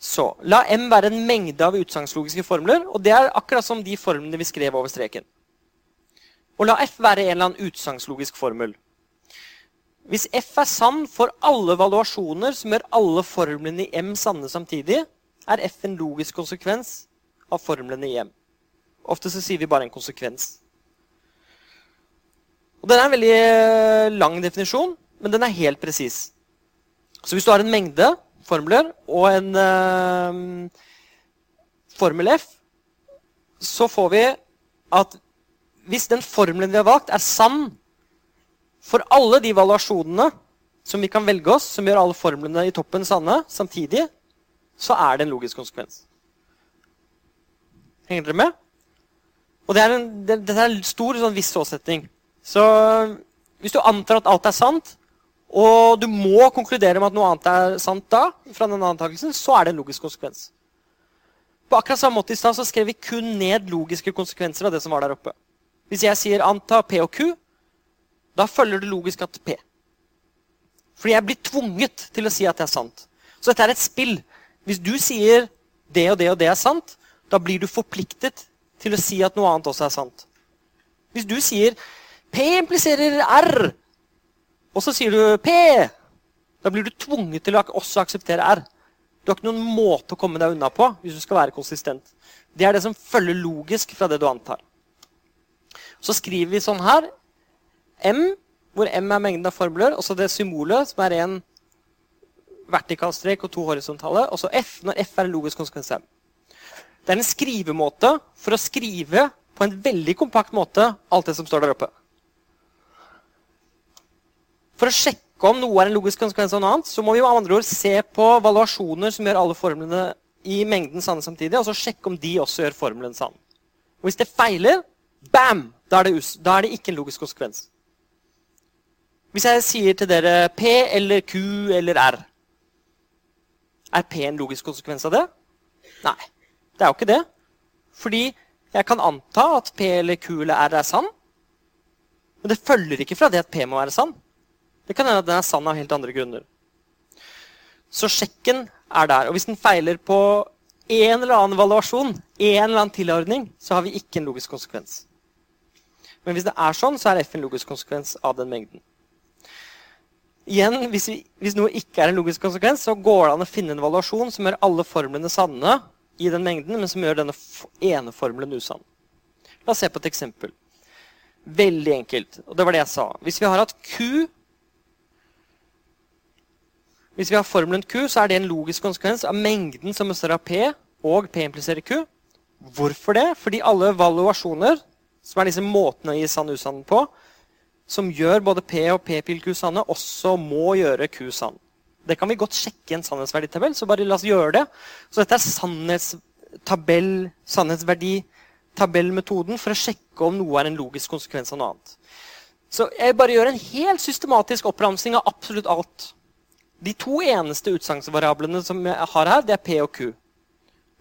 Så la M være en mengde av utsagnslogiske formler. Og det er akkurat som de formlene vi skrev over streken. Og la F være en eller annen utsagnslogisk formel. Hvis F er sann for alle valuasjoner som gjør alle formlene i M sanne samtidig, er F en logisk konsekvens av formlene i M. Ofte så sier vi bare en konsekvens. Og Den er en veldig eh, lang definisjon, men den er helt presis. Så hvis du har en mengde formler og en eh, formel F, så får vi at hvis den formelen vi har valgt, er sann for alle de valuasjonene som vi kan velge oss, som gjør alle formlene i toppen sanne samtidig, så er det en logisk konsekvens. Henger dere med? Og det er en, det, Dette er en stor sånn viss åsetning. Så hvis du antar at alt er sant, og du må konkludere med at noe annet er sant da, fra denne antakelsen, så er det en logisk konsekvens. På akkurat samme måte i stad skrev vi kun ned logiske konsekvenser av det som var der oppe. Hvis jeg sier anta P og Q, da følger det logisk at P. Fordi jeg blir tvunget til å si at det er sant. Så dette er et spill. Hvis du sier det og det og det er sant, da blir du forpliktet til å si at noe annet også er sant. Hvis du sier P impliserer R, og så sier du P, da blir du tvunget til å også akseptere R. Du har ikke noen måte å komme deg unna på hvis du skal være konsistent. Det er det som følger logisk fra det du antar. Så skriver vi sånn her M, hvor M er mengden av formler, og så det symbolet, som er en vertikal strek og to horisontale, og så F, når F er en logisk konsekvens M. Det er en skrivemåte for å skrive på en veldig kompakt måte alt det som står der oppe. For å sjekke om noe er en logisk konsekvens av noe annet, så må vi med andre ord se på valuasjoner som gjør alle formlene i mengden sanne samtidig, og så sjekke om de også gjør formelen sann. Og Hvis det feiler, bam! Da er det, da er det ikke en logisk konsekvens. Hvis jeg sier til dere P eller Q eller R, er P en logisk konsekvens av det? Nei, det er jo ikke det. Fordi jeg kan anta at P eller Q eller R er sann. Men det følger ikke fra det at P må være sann. Det kan hende at den er sann av helt andre grunner. Så sjekken er der. Og hvis den feiler på en eller annen valuasjon, en eller annen tilordning, så har vi ikke en logisk konsekvens. Men hvis det er sånn, så er F en logisk konsekvens av den mengden. Igjen, hvis, vi, hvis, noe ikke er en logisk konsekvens, så går det an å finne en valuasjon som gjør alle formlene sanne i den mengden, men som gjør denne ene formelen usann. La oss se på et eksempel. Veldig enkelt. Og det var det jeg sa. Hvis vi har hatt Q Hvis vi har formelen Q, så er det en logisk konsekvens av mengden som består av P, og P impliserer Q. Hvorfor det? Fordi alle valuasjoner, som er disse måtene å gi sann usann på, som gjør både P og P-pil Q sanne, også må gjøre Q sann. Det kan vi godt sjekke i en sannhetsverditabell, så bare la oss gjøre det. Så dette er sannhetstabell, sannhetsverditabellmetoden for å sjekke om noe er en logisk konsekvens av noe annet. Så jeg bare gjør en helt systematisk oppramsing av absolutt alt. De to eneste utsagnsvariablene som jeg har her, det er P og Q.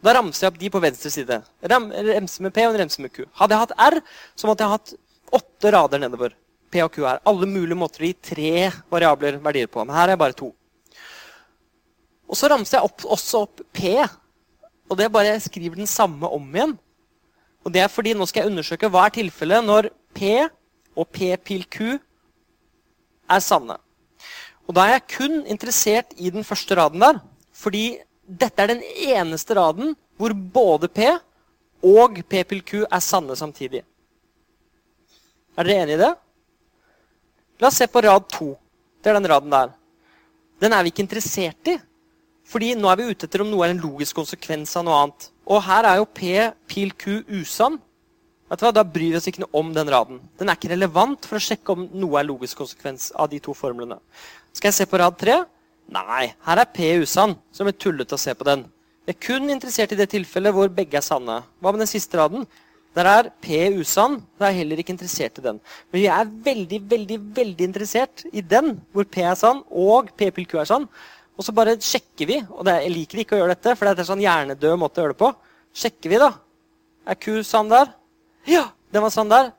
Da ramser jeg opp de på venstre side. Remse med P og en remse med Q. Hadde jeg hatt R, så måtte jeg hatt åtte rader nedover. P og Q er alle mulige måter å gi tre variabler verdier på. Men her er jeg bare to. Og så ramser jeg opp, også opp P. Og det er bare jeg skriver den samme om igjen. Og det er fordi nå skal jeg undersøke hva er tilfellet når P og P pil Q er sanne. Og da er jeg kun interessert i den første raden der. Fordi dette er den eneste raden hvor både P og P pil Q er sanne samtidig. Er dere enige i det? La oss se på rad 2. Det er den raden der. Den er vi ikke interessert i. Fordi nå er vi ute etter om noe er en logisk konsekvens av noe annet. Og her er jo P pil Q usann. Vet du hva? Da bryr vi oss ikke noe om den raden. Den er ikke relevant for å sjekke om noe er logisk konsekvens av de to formlene. Skal jeg se på rad 3? Nei, her er P usann. Så det blir tullete å se på den. Jeg er kun interessert i det tilfellet hvor begge er sanne. Hva med den siste raden? Der er P usann. Da er jeg heller ikke interessert i den. Men jeg er veldig veldig, veldig interessert i den, hvor P er sann og P pil Q er sann. Og så bare sjekker vi. Og jeg liker ikke å gjøre dette, for det er en sånn hjernedød måte å gjøre det på. Sjekker vi, da. Er Q sann der? Ja, den var sann der.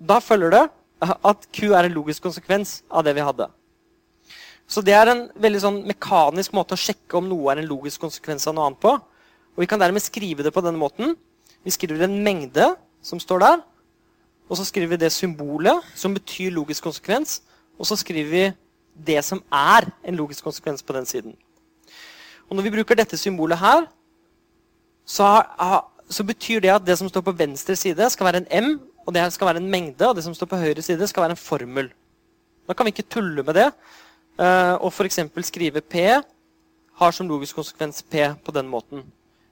Da følger det at Q er en logisk konsekvens av det vi hadde. Så det er en veldig sånn mekanisk måte å sjekke om noe er en logisk konsekvens av noe annet på. Og vi kan dermed skrive det på denne måten. Vi skriver en mengde som står der. Og så skriver vi det symbolet som betyr logisk konsekvens. Og så skriver vi det som er en logisk konsekvens på den siden. Og når vi bruker dette symbolet her, så, så, betyr det at det som står på venstre side, skal være en M, og det skal være en mengde, og det som står på høyre side, skal være en formel. Da kan vi ikke tulle med det. Uh, og f.eks. skrive P har som logisk konsekvens P på den måten.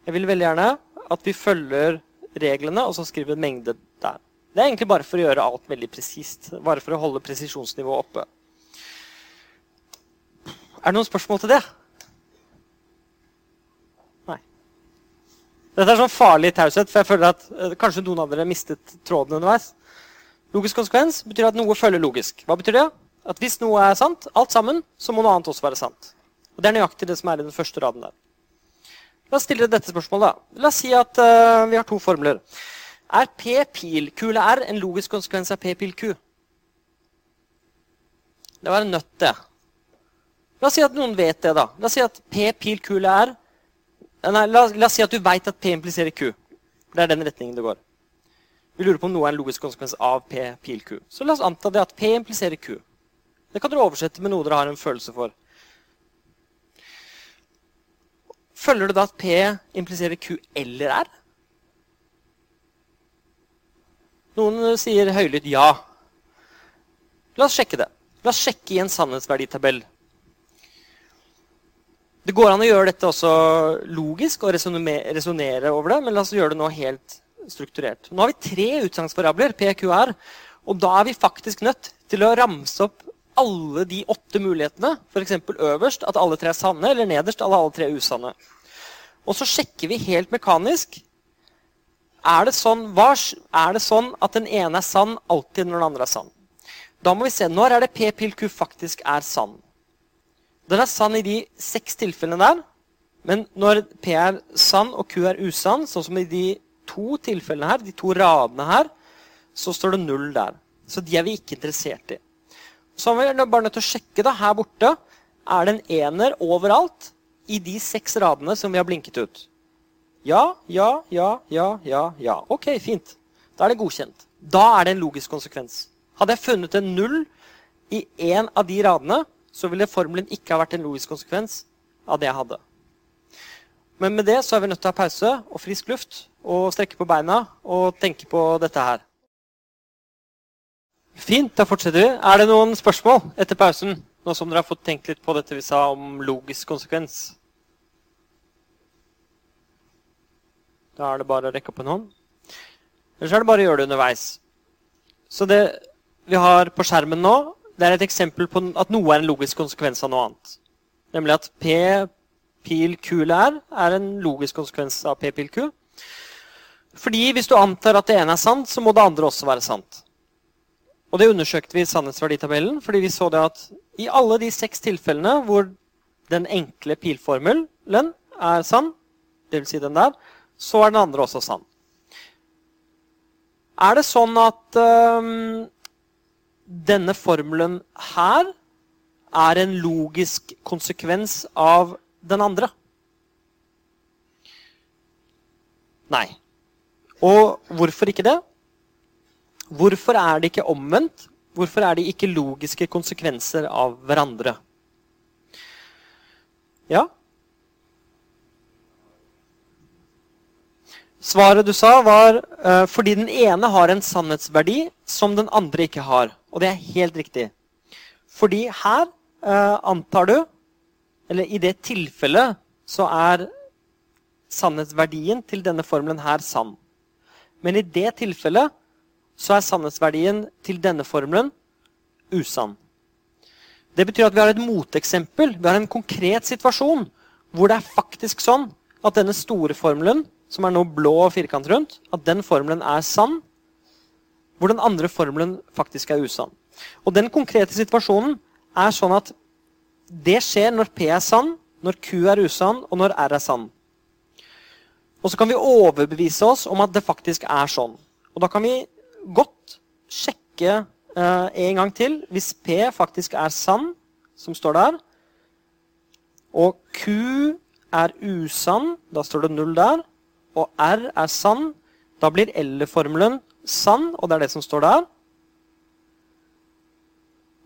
Jeg vil veldig gjerne at vi følger reglene, og så skriver en mengde der. Det er egentlig bare for å gjøre alt veldig presist. Bare for å holde presisjonsnivået oppe. Er det noen spørsmål til det? Dette er sånn farlig taushet, for jeg føler at uh, kanskje noen av dere mistet tråden underveis. Logisk konsekvens betyr at noe følger logisk. Hva betyr det? At hvis noe er sant, alt sammen, så må noe annet også være sant. Og Det er nøyaktig det som er i den første raden der. La oss stille dette spørsmålet. da. La oss si at uh, vi har to formler. Er P pil Q eller R en logisk konsekvens av P pil Q? Det var en nøtt, det. La oss si at noen vet det. da. La oss si at P pil Q eller R Nei, la, la oss si at du veit at P impliserer Q. Det er den retningen det går. Vi lurer på om noe er en logisk konsekvens av P pil Q. Så la oss anta det at P impliserer Q. Det kan dere oversette med noe dere har en følelse for. Følger det da at P impliserer Q eller R? Noen sier høylytt ja. La oss sjekke det. La oss sjekke i en sannhetsverditabell. Det går an å gjøre dette også logisk og resonnere over det, men la oss gjøre det nå helt strukturert. Nå har vi tre utsagnsvariabler, PQR, og da er vi faktisk nødt til å ramse opp alle de åtte mulighetene. F.eks. øverst at alle tre er sanne, eller nederst at alle tre er usanne. Og så sjekker vi helt mekanisk er det, sånn, er det sånn at den ene er sann alltid når den andre er sann. Da må vi se når er det P pil Q faktisk er sann. Den er sann i de seks tilfellene der. Men når P er sann og Q er usann, sånn som i de to tilfellene her, de to radene her, så står det null der. Så de er vi ikke interessert i. Så er vi bare nødt til å sjekke da, her borte. Er det en ener overalt i de seks radene som vi har blinket ut? Ja, ja, ja, ja, ja, ja. Ok, fint. Da er det godkjent. Da er det en logisk konsekvens. Hadde jeg funnet en null i én av de radene, så ville formelen ikke ha vært en logisk konsekvens av det jeg hadde. Men med det så er vi nødt til å ha pause og frisk luft og strekke på beina og tenke på dette her. Fint, da fortsetter vi. Er det noen spørsmål etter pausen? Nå som dere har fått tenkt litt på dette vi sa om logisk konsekvens. Da er det bare å rekke opp en hånd. Eller så er det bare å gjøre det underveis. Så det vi har på skjermen nå, det er et eksempel på at noe er en logisk konsekvens av noe annet. Nemlig at P pil Q lær er en logisk konsekvens av P pil Q. Fordi hvis du antar at det ene er sant, så må det andre også være sant. Og det undersøkte vi i sannhetsverditabellen, fordi vi så det at i alle de seks tilfellene hvor den enkle pilformelen er sann, dvs. Si den der, så er den andre også sann. Er det sånn at um, denne formelen her er en logisk konsekvens av den andre? Nei. Og hvorfor ikke det? Hvorfor er det ikke omvendt? Hvorfor er det ikke logiske konsekvenser av hverandre? Ja? Svaret du sa, var uh, fordi den ene har en sannhetsverdi som den andre ikke har. Og det er helt riktig. Fordi her uh, antar du, eller i det tilfellet, så er sannhetsverdien til denne formelen her sann. Men i det tilfellet så er sannhetsverdien til denne formelen usann. Det betyr at vi har et moteksempel. Vi har en konkret situasjon hvor det er faktisk sånn at denne store formelen, som er nå blå og firkant rundt, at den formelen er sann, hvor den andre formelen faktisk er usann. Og den konkrete situasjonen er sånn at det skjer når P er sann, når Q er usann, og når R er sann. Og så kan vi overbevise oss om at det faktisk er sånn. Og da kan vi godt sjekke eh, en gang til hvis P faktisk er sann, som står der, og Q er usann, da står det null der, og R er sann, da blir L-formelen sann, og det er det som står der.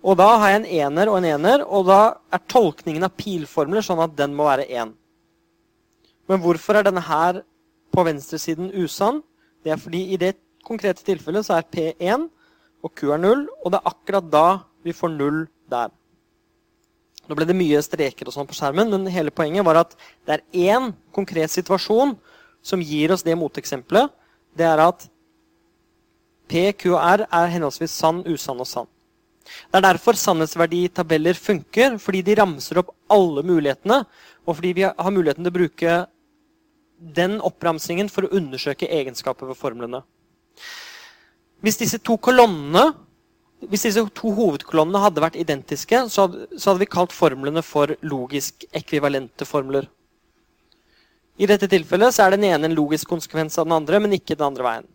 Og da har jeg en ener og en ener, og da er tolkningen av pilformler sånn at den må være 1. Men hvorfor er denne her på venstresiden usann? Det er fordi i det konkrete tilfellet så er P 1 og Q er 0, og det er akkurat da vi får 0 der. Nå ble det mye streker og sånn på skjermen, men hele poenget var at det er én konkret situasjon som gir oss det moteksempelet. Det er at P, Q og R er henholdsvis sann, usann og sann. Det er derfor sannhetsverditabeller funker, fordi de ramser opp alle mulighetene, og fordi vi har muligheten til å bruke den oppramsingen for å undersøke egenskaper ved formlene. Hvis disse to kolonnene hvis disse to hovedkolonnene hadde vært identiske, så hadde, så hadde vi kalt formlene for logisk ekvivalente formler. I dette tilfellet så er den ene en logisk konsekvens av den andre, men ikke den andre veien.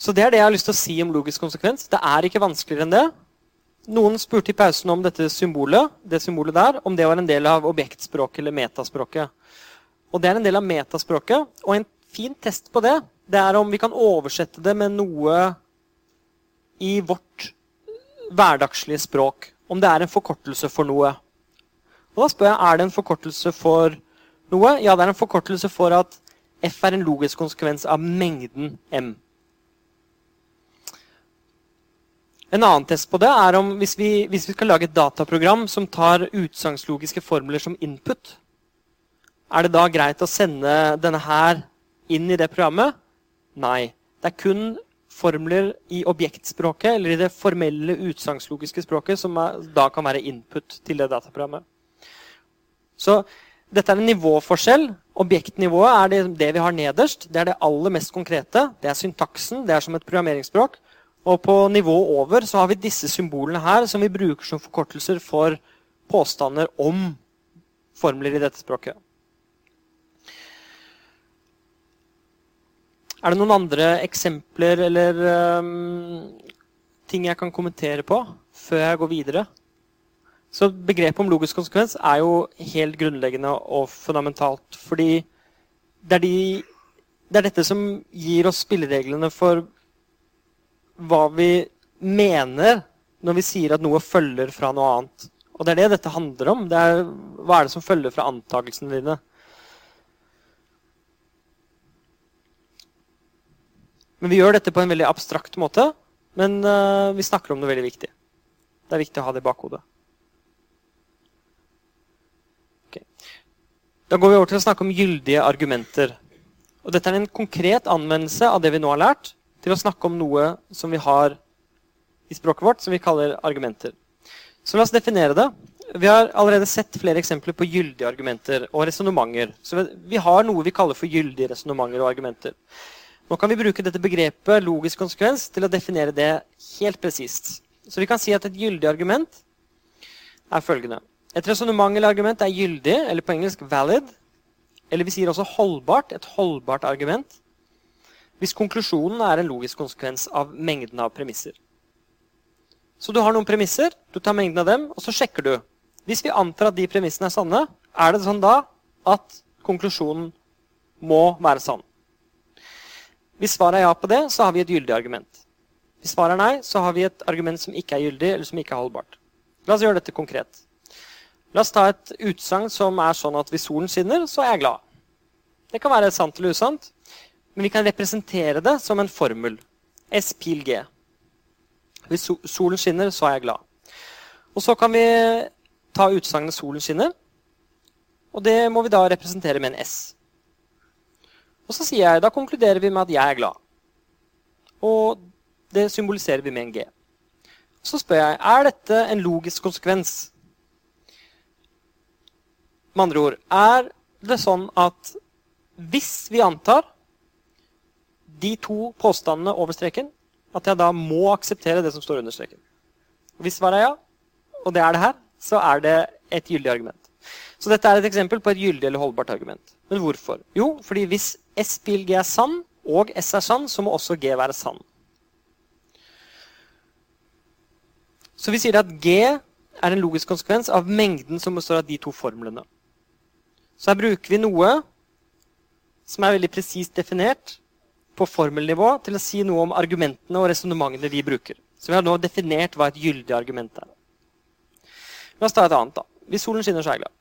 Så det er det jeg har lyst til å si om logisk konsekvens. Det er ikke vanskeligere enn det. Noen spurte i pausen om dette symbolet, det symbolet der, om det var en del av objektspråket eller metaspråket. Og det er en del av metaspråket. Og en fin test på det, det er om vi kan oversette det med noe i vårt hverdagslige språk. Om det er en forkortelse for noe. Og da spør jeg er det en forkortelse for noe. Ja, det er en forkortelse for at F er en logisk konsekvens av mengden M. En annen test på det er om hvis vi, hvis vi skal lage et dataprogram som tar utsagnslogiske formler som input, er det da greit å sende denne her inn i det programmet? Nei. Det er kun formler i objektspråket eller i det formelle utsagnslogiske språket som er, da kan være input til det dataprogrammet. Så dette er en nivåforskjell. Objektnivået er det, det vi har nederst. Det er det aller mest konkrete. Det er syntaksen. Det er som et programmeringsspråk. Og på nivået over så har vi disse symbolene her som vi bruker som forkortelser for påstander om formler i dette språket. Er det noen andre eksempler eller um, ting jeg kan kommentere på før jeg går videre? Så Begrepet om logisk konsekvens er jo helt grunnleggende og fundamentalt. Fordi det er, de, det er dette som gir oss spillereglene for hva vi mener når vi sier at noe følger fra noe annet. Og det er det dette handler om. Det er, hva er det som følger fra antakelsene dine? Men vi gjør dette på en veldig abstrakt måte. Men uh, vi snakker om noe veldig viktig. Det er viktig å ha det i bakhodet. Okay. Da går vi over til å snakke om gyldige argumenter. Og dette er en konkret anvendelse av det vi nå har lært, til å snakke om noe som vi har i språket vårt, som vi kaller argumenter. Så la oss definere det. Vi har allerede sett flere eksempler på gyldige argumenter og resonnementer. Så vi har noe vi kaller for gyldige resonnementer og argumenter. Nå kan vi bruke dette begrepet logisk konsekvens til å definere det helt presist. Så vi kan si at et gyldig argument er følgende. Et resonnement eller argument er gyldig, eller på engelsk valid. Eller vi sier også holdbart, et holdbart argument. Hvis konklusjonen er en logisk konsekvens av mengden av premisser. Så du har noen premisser, du tar mengden av dem, og så sjekker du. Hvis vi antar at de premissene er sanne, er det sånn da at konklusjonen må være sann. Hvis svaret er ja på det, så har vi et gyldig argument. Hvis svaret er nei, så har vi et argument som ikke er gyldig, eller som ikke er holdbart. La oss gjøre dette konkret. La oss ta et utsagn som er sånn at hvis solen skinner, så er jeg glad. Det kan være sant eller usant, men vi kan representere det som en formel. S pil G. Hvis solen skinner, så er jeg glad. Og så kan vi ta utsagnet 'solen skinner', og det må vi da representere med en S. Og så sier jeg, da konkluderer vi med at jeg er glad. Og det symboliserer vi med en G. Så spør jeg er dette en logisk konsekvens. Med andre ord, er det sånn at hvis vi antar de to påstandene over streken, at jeg da må akseptere det som står under streken? Hvis svaret er ja, og det er det her, så er det et gyldig argument. Så dette er et eksempel på et gyldig eller holdbart argument. Men hvorfor? Jo, fordi hvis S bil G er sann, og S er sann, så må også G være sann. Så vi sier at G er en logisk konsekvens av mengden som består av de to formlene. Så her bruker vi noe som er veldig presist definert på formelnivå til å si noe om argumentene og resonnementene vi bruker. Så vi har nå definert hva et gyldig argument er. La oss ta et annet. da. Hvis solen skinner, så er jeg glad.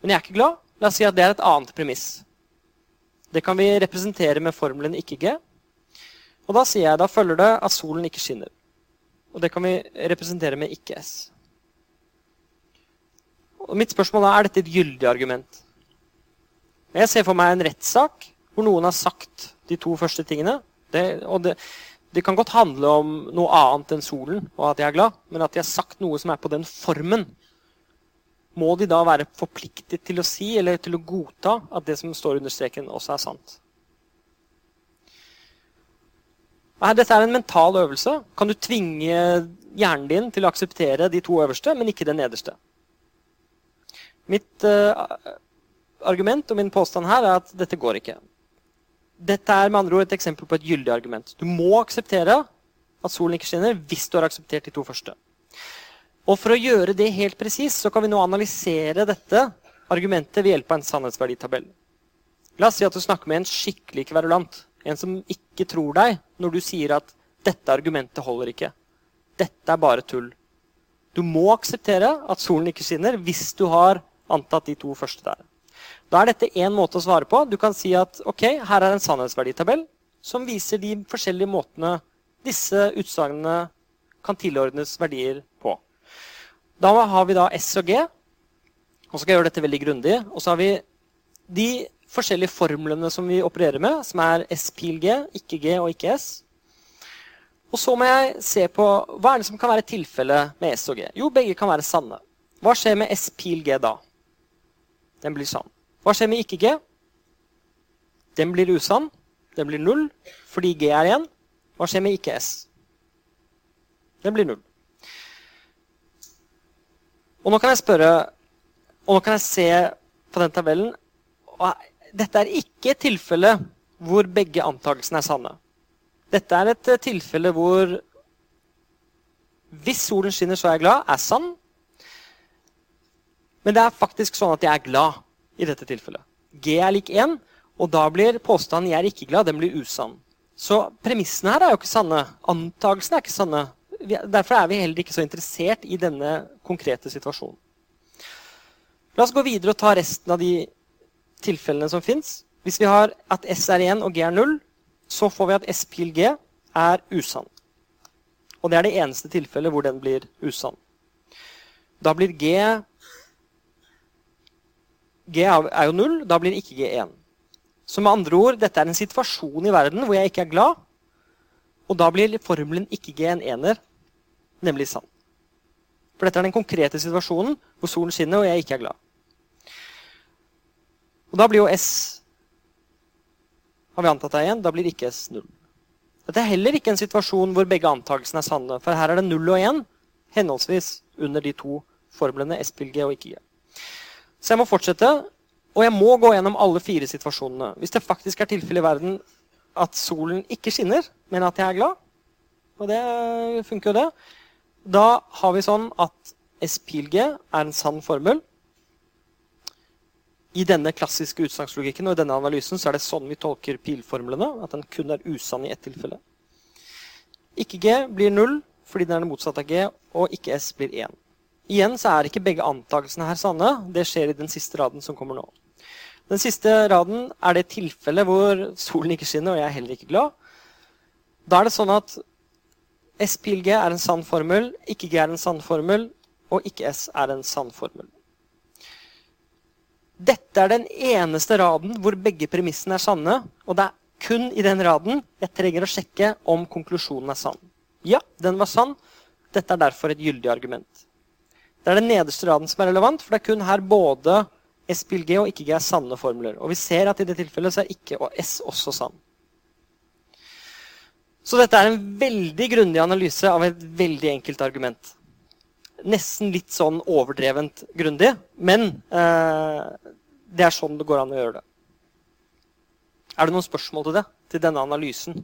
Men jeg er ikke glad, La oss si at det er et annet premiss. Det kan vi representere med formelen ikke-G. Og da sier jeg, da følger det at solen ikke skinner. Og det kan vi representere med ikke-S. Og Mitt spørsmål er er dette et gyldig argument. Jeg ser for meg en rettssak hvor noen har sagt de to første tingene. Det, og det, det, kan godt handle om noe annet enn solen og at jeg er glad, men at de har sagt noe som er på den formen må de da være forpliktet til å si eller til å godta at det som står under streken, også er sant? Dette er en mental øvelse. Kan du tvinge hjernen din til å akseptere de to øverste, men ikke den nederste? Mitt uh, argument og min påstand her er at dette går ikke. Dette er med andre ord et eksempel på et gyldig argument. Du må akseptere at solen ikke skinner hvis du har akseptert de to første. Og For å gjøre det helt presis så kan vi nå analysere dette argumentet ved hjelp av en sannhetsverditabell. La oss si at du snakker med en skikkelig kverulant. En som ikke tror deg når du sier at 'dette argumentet holder ikke'. Dette er bare tull. Du må akseptere at solen ikke skinner hvis du har antatt de to første der. Da er dette én måte å svare på. Du kan si at ok, her er en sannhetsverditabell som viser de forskjellige måtene disse utsagnene kan tilordnes verdier på. Da har vi da S og G. Og så skal jeg gjøre dette veldig grundig. Og så har vi de forskjellige formlene som vi opererer med, som er S pil G, ikke G og ikke S. Og så må jeg se på hva er det som kan være tilfellet med S og G. Jo, begge kan være sanne. Hva skjer med S pil G da? Den blir sann. Hva skjer med ikke G? Den blir usann. Den blir null fordi G er igjen. Hva skjer med ikke S? Den blir null. Og nå kan jeg spørre Og nå kan jeg se på den tabellen Dette er ikke et tilfelle hvor begge antakelsene er sanne. Dette er et eh, tilfelle hvor hvis solen skinner, så er jeg glad, er sann. Men det er faktisk sånn at jeg er glad i dette tilfellet. G er lik 1, og da blir påstanden 'jeg er ikke glad' den blir usann. Så premissene her er jo ikke sanne. Antakelsene er ikke sanne. Derfor er vi heller ikke så interessert i denne konkrete situasjonen. La oss gå videre og ta resten av de tilfellene som fins. Hvis vi har at S er 1 og G er 0, så får vi at S pil G er usann. Og det er det eneste tilfellet hvor den blir usann. Da blir G G er jo null, da blir ikke G 1. Så med andre ord, dette er en situasjon i verden hvor jeg ikke er glad. Og da blir formelen ikke G en ener, nemlig sann. For dette er den konkrete situasjonen hvor solen skinner og jeg ikke er glad. Og da blir jo S Har vi antatt det igjen? Da blir ikke S null. Dette er heller ikke en situasjon hvor begge antakelsene er sanne. For her er det null og én henholdsvis under de to formlene S til G og ikke G. Så jeg må fortsette, og jeg må gå gjennom alle fire situasjonene. Hvis det faktisk er tilfellet i verden at solen ikke skinner, men at jeg er glad, og det funker jo det, da har vi sånn at S pil G er en sann formel. I denne klassiske utsagnslogikken og i denne analysen så er det sånn vi tolker pilformlene. At den kun er usann i ett tilfelle. Ikke G blir null fordi den er det motsatte av G, og ikke S blir 1. Igjen så er ikke begge antakelsene her sanne. Det skjer i den siste raden som kommer nå. Den siste raden er det tilfellet hvor solen ikke skinner, og jeg er heller ikke glad. Da er det sånn at S pil G er en sann formel, ikke G er en sann formel, og ikke S er en sann formel. Dette er den eneste raden hvor begge premissene er sanne. Og det er kun i den raden jeg trenger å sjekke om konklusjonen er sann. Ja, den var sann. Dette er derfor et gyldig argument. Det er den nederste raden som er relevant, for det er kun her både S bil G og ikke G er sanne formler. Og vi ser at i det tilfellet så er ikke og S også sann. Så dette er en veldig grundig analyse av et veldig enkelt argument nesten litt sånn overdrevent grundig. Men eh, det er sånn det går an å gjøre det. Er det noen spørsmål til det? Til denne analysen?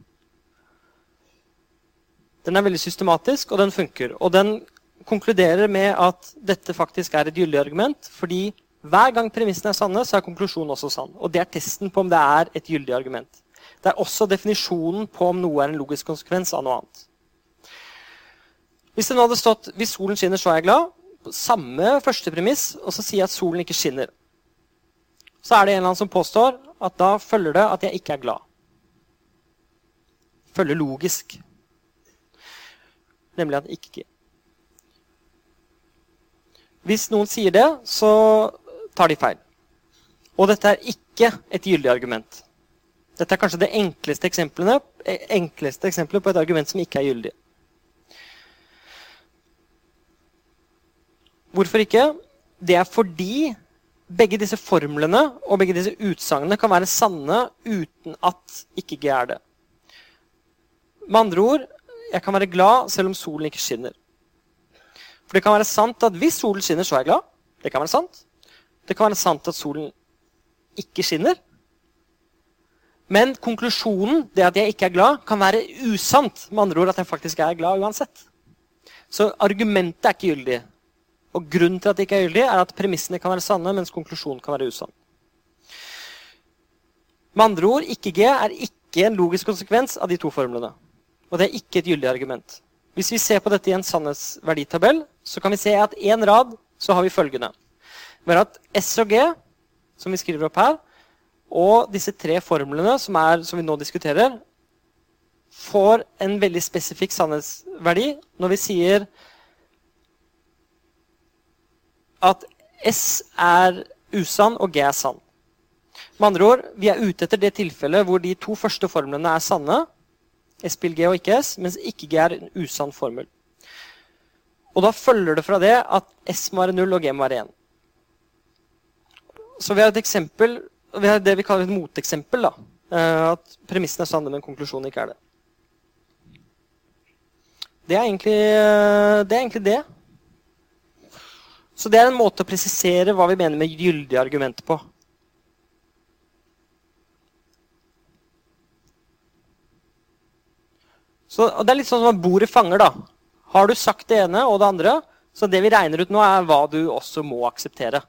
Den er veldig systematisk, og den funker. Og den konkluderer med at dette faktisk er et gyldig argument. fordi hver gang premissene er sanne, så er konklusjonen også sann. Og det er testen på om det er et gyldig argument. Det er også definisjonen på om noe er en logisk konsekvens av noe annet. Hvis det nå hadde stått 'hvis solen skinner, så er jeg glad', samme første premiss, og så sier jeg at solen ikke skinner, så er det en eller annen som påstår at da følger det at jeg ikke er glad. Følger logisk. Nemlig at ikke Hvis noen sier det, så tar de feil. Og dette er ikke et gyldig argument. Dette er kanskje det enkleste eksempelet, enkleste eksempelet på et argument som ikke er gyldig. Hvorfor ikke? Det er fordi begge disse formlene og begge disse utsagnene kan være sanne uten at ikke G er det. Med andre ord, jeg kan være glad selv om solen ikke skinner. For det kan være sant at hvis solen skinner, så er jeg glad. Det kan være sant. Det kan være sant at solen ikke skinner. Men konklusjonen, det at jeg ikke er glad, kan være usant. Med andre ord at jeg faktisk er glad uansett. Så argumentet er ikke gyldig. Og Grunnen til at det ikke er gyldig, er at premissene kan være sanne, mens konklusjonen kan være usann. Med andre ord, ikke-G er ikke en logisk konsekvens av de to formlene. Og det er ikke et gyldig argument. Hvis vi ser på dette i en sannhetsverditabell, så kan vi se at én rad så har vi følgende. Vi har at S og G, som vi skriver opp her, og disse tre formlene som, er, som vi nå diskuterer, får en veldig spesifikk sannhetsverdi når vi sier at S er usann og G er sann. Med andre ord, Vi er ute etter det tilfellet hvor de to første formlene er sanne, S til G og ikke S, mens ikke G er en usann formel. Og Da følger det fra det at S må være 0 og G må være 1. Så vi har et eksempel, vi har det vi kaller et moteksempel. da, eh, At premissene er sanne, men konklusjonen ikke er det. Det er egentlig det. Er egentlig det. Så det er en måte å presisere hva vi mener med gyldige argumenter på. Så Det er litt sånn som bordet fanger. da. Har du sagt det ene og det andre, så det vi regner ut nå, er hva du også må akseptere.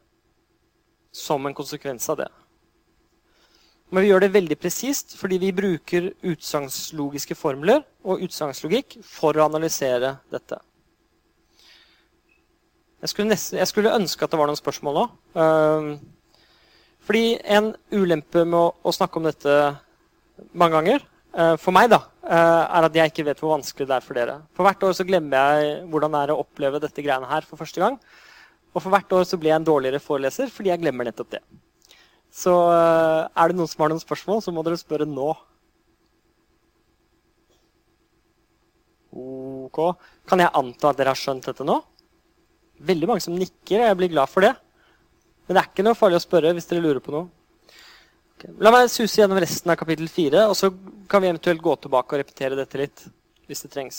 Som en konsekvens av det. Men vi gjør det veldig presist fordi vi bruker utsagnslogiske formler og utsagnslogikk for å analysere dette. Jeg skulle, nesten, jeg skulle, ønske at det var noen spørsmål nå. Uh, fordi en ulempe med å, å, snakke om dette mange ganger, uh, for meg, da, er at jeg ikke vet hvor vanskelig det er for dere. For hvert år så glemmer jeg hvordan det er å oppleve dette greiene her for første gang. Og for hvert år så blir jeg en dårligere foreleser fordi jeg glemmer nettopp det. Så eh, er det noen som har noen spørsmål, så må dere spørre nå. Ok. Kan jeg anta at dere har skjønt dette nå? Veldig mange som nikker, og jeg blir glad for det. Men det er ikke noe farlig å spørre hvis dere lurer på noe. Okay. La meg suse gjennom resten av kapittel 4, og så kan vi eventuelt gå tilbake og repetere dette litt. hvis det trengs.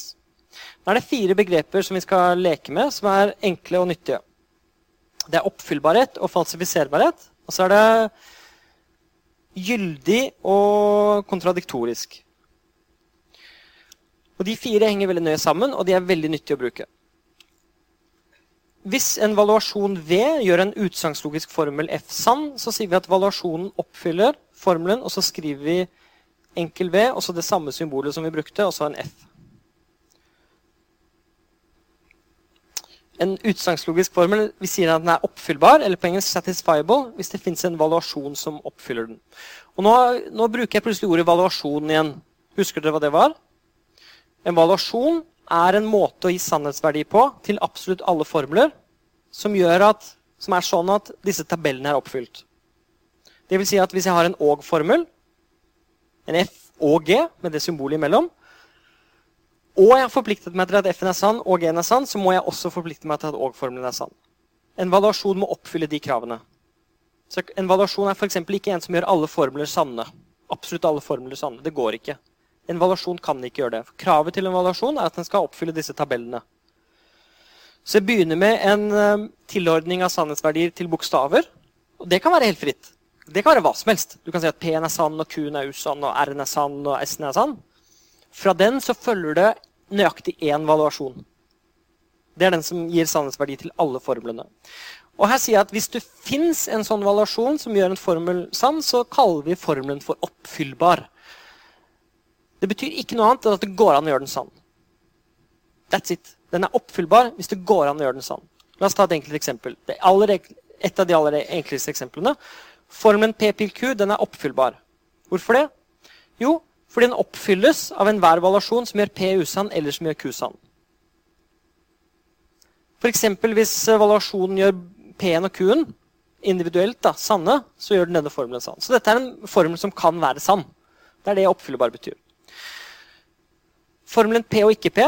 Da er det fire begreper som vi skal leke med, som er enkle og nyttige. Det er oppfyllbarhet og falsifiserbarhet. Og så er det gyldig og kontradiktorisk. Og De fire henger veldig nøye sammen, og de er veldig nyttige å bruke. Hvis en valuasjon V gjør en utsagnslogisk formel F sann, så sier vi at valuasjonen oppfyller formelen, og så skriver vi enkel V, og så det samme symbolet som vi brukte, og så en F. en utsagnslogisk formel vi sier at den er oppfyllbar, eller på engelsk 'satisfiable', hvis det fins en valuasjon som oppfyller den. Og nå, nå, bruker jeg plutselig ordet valuasjon igjen. Husker dere hva det var? En valuasjon er en måte å gi sannhetsverdi på til absolutt alle formler som, at, som er sånn at disse tabellene er oppfylt. Det vil si at hvis jeg har en og-formel, en F og G med det symbolet imellom, og jeg har forpliktet meg til at F-en er sann og G-en er sann, så må jeg også forplikte meg til at og-formelen er sann. En valuasjon må oppfylle de kravene. Så en valuasjon er f.eks. ikke en som gjør alle formler sanne. Absolutt alle formler sanne. Det går ikke. En valuasjon kan ikke gjøre det. Kravet til en valuasjon er at den skal oppfylle disse tabellene. Så jeg begynner med en um, tilordning av sannhetsverdier til bokstaver. Og det kan være helt fritt. Det kan være hva som helst. Du kan si at P-en er sann, og Q-en er usann, og R-en er sann, og S-en er sann. Fra den så følger det nøyaktig én valuasjon. Det er den som gir sannhetsverdi til alle formlene. Og her sier jeg at Hvis det fins en sånn valuasjon som gjør en formel sann, så kaller vi formelen for oppfyllbar. Det betyr ikke noe annet enn at det går an å gjøre den sann. That's it. Den er oppfyllbar hvis det går an å gjøre den sann. La oss ta et enkelt eksempel. Aller, et av de aller enkleste eksemplene. Formelen P pil Q den er oppfyllbar. Hvorfor det? Jo, fordi den oppfylles av enhver valasjon som gjør P usann eller som gjør Q sann. F.eks. hvis valuasjonen gjør P-en og Q-en individuelt da, sanne, så gjør den denne formelen sann. Så dette er en formel som kan være sann. Det er det oppfyllbar betyr. Formelen P og ikke P,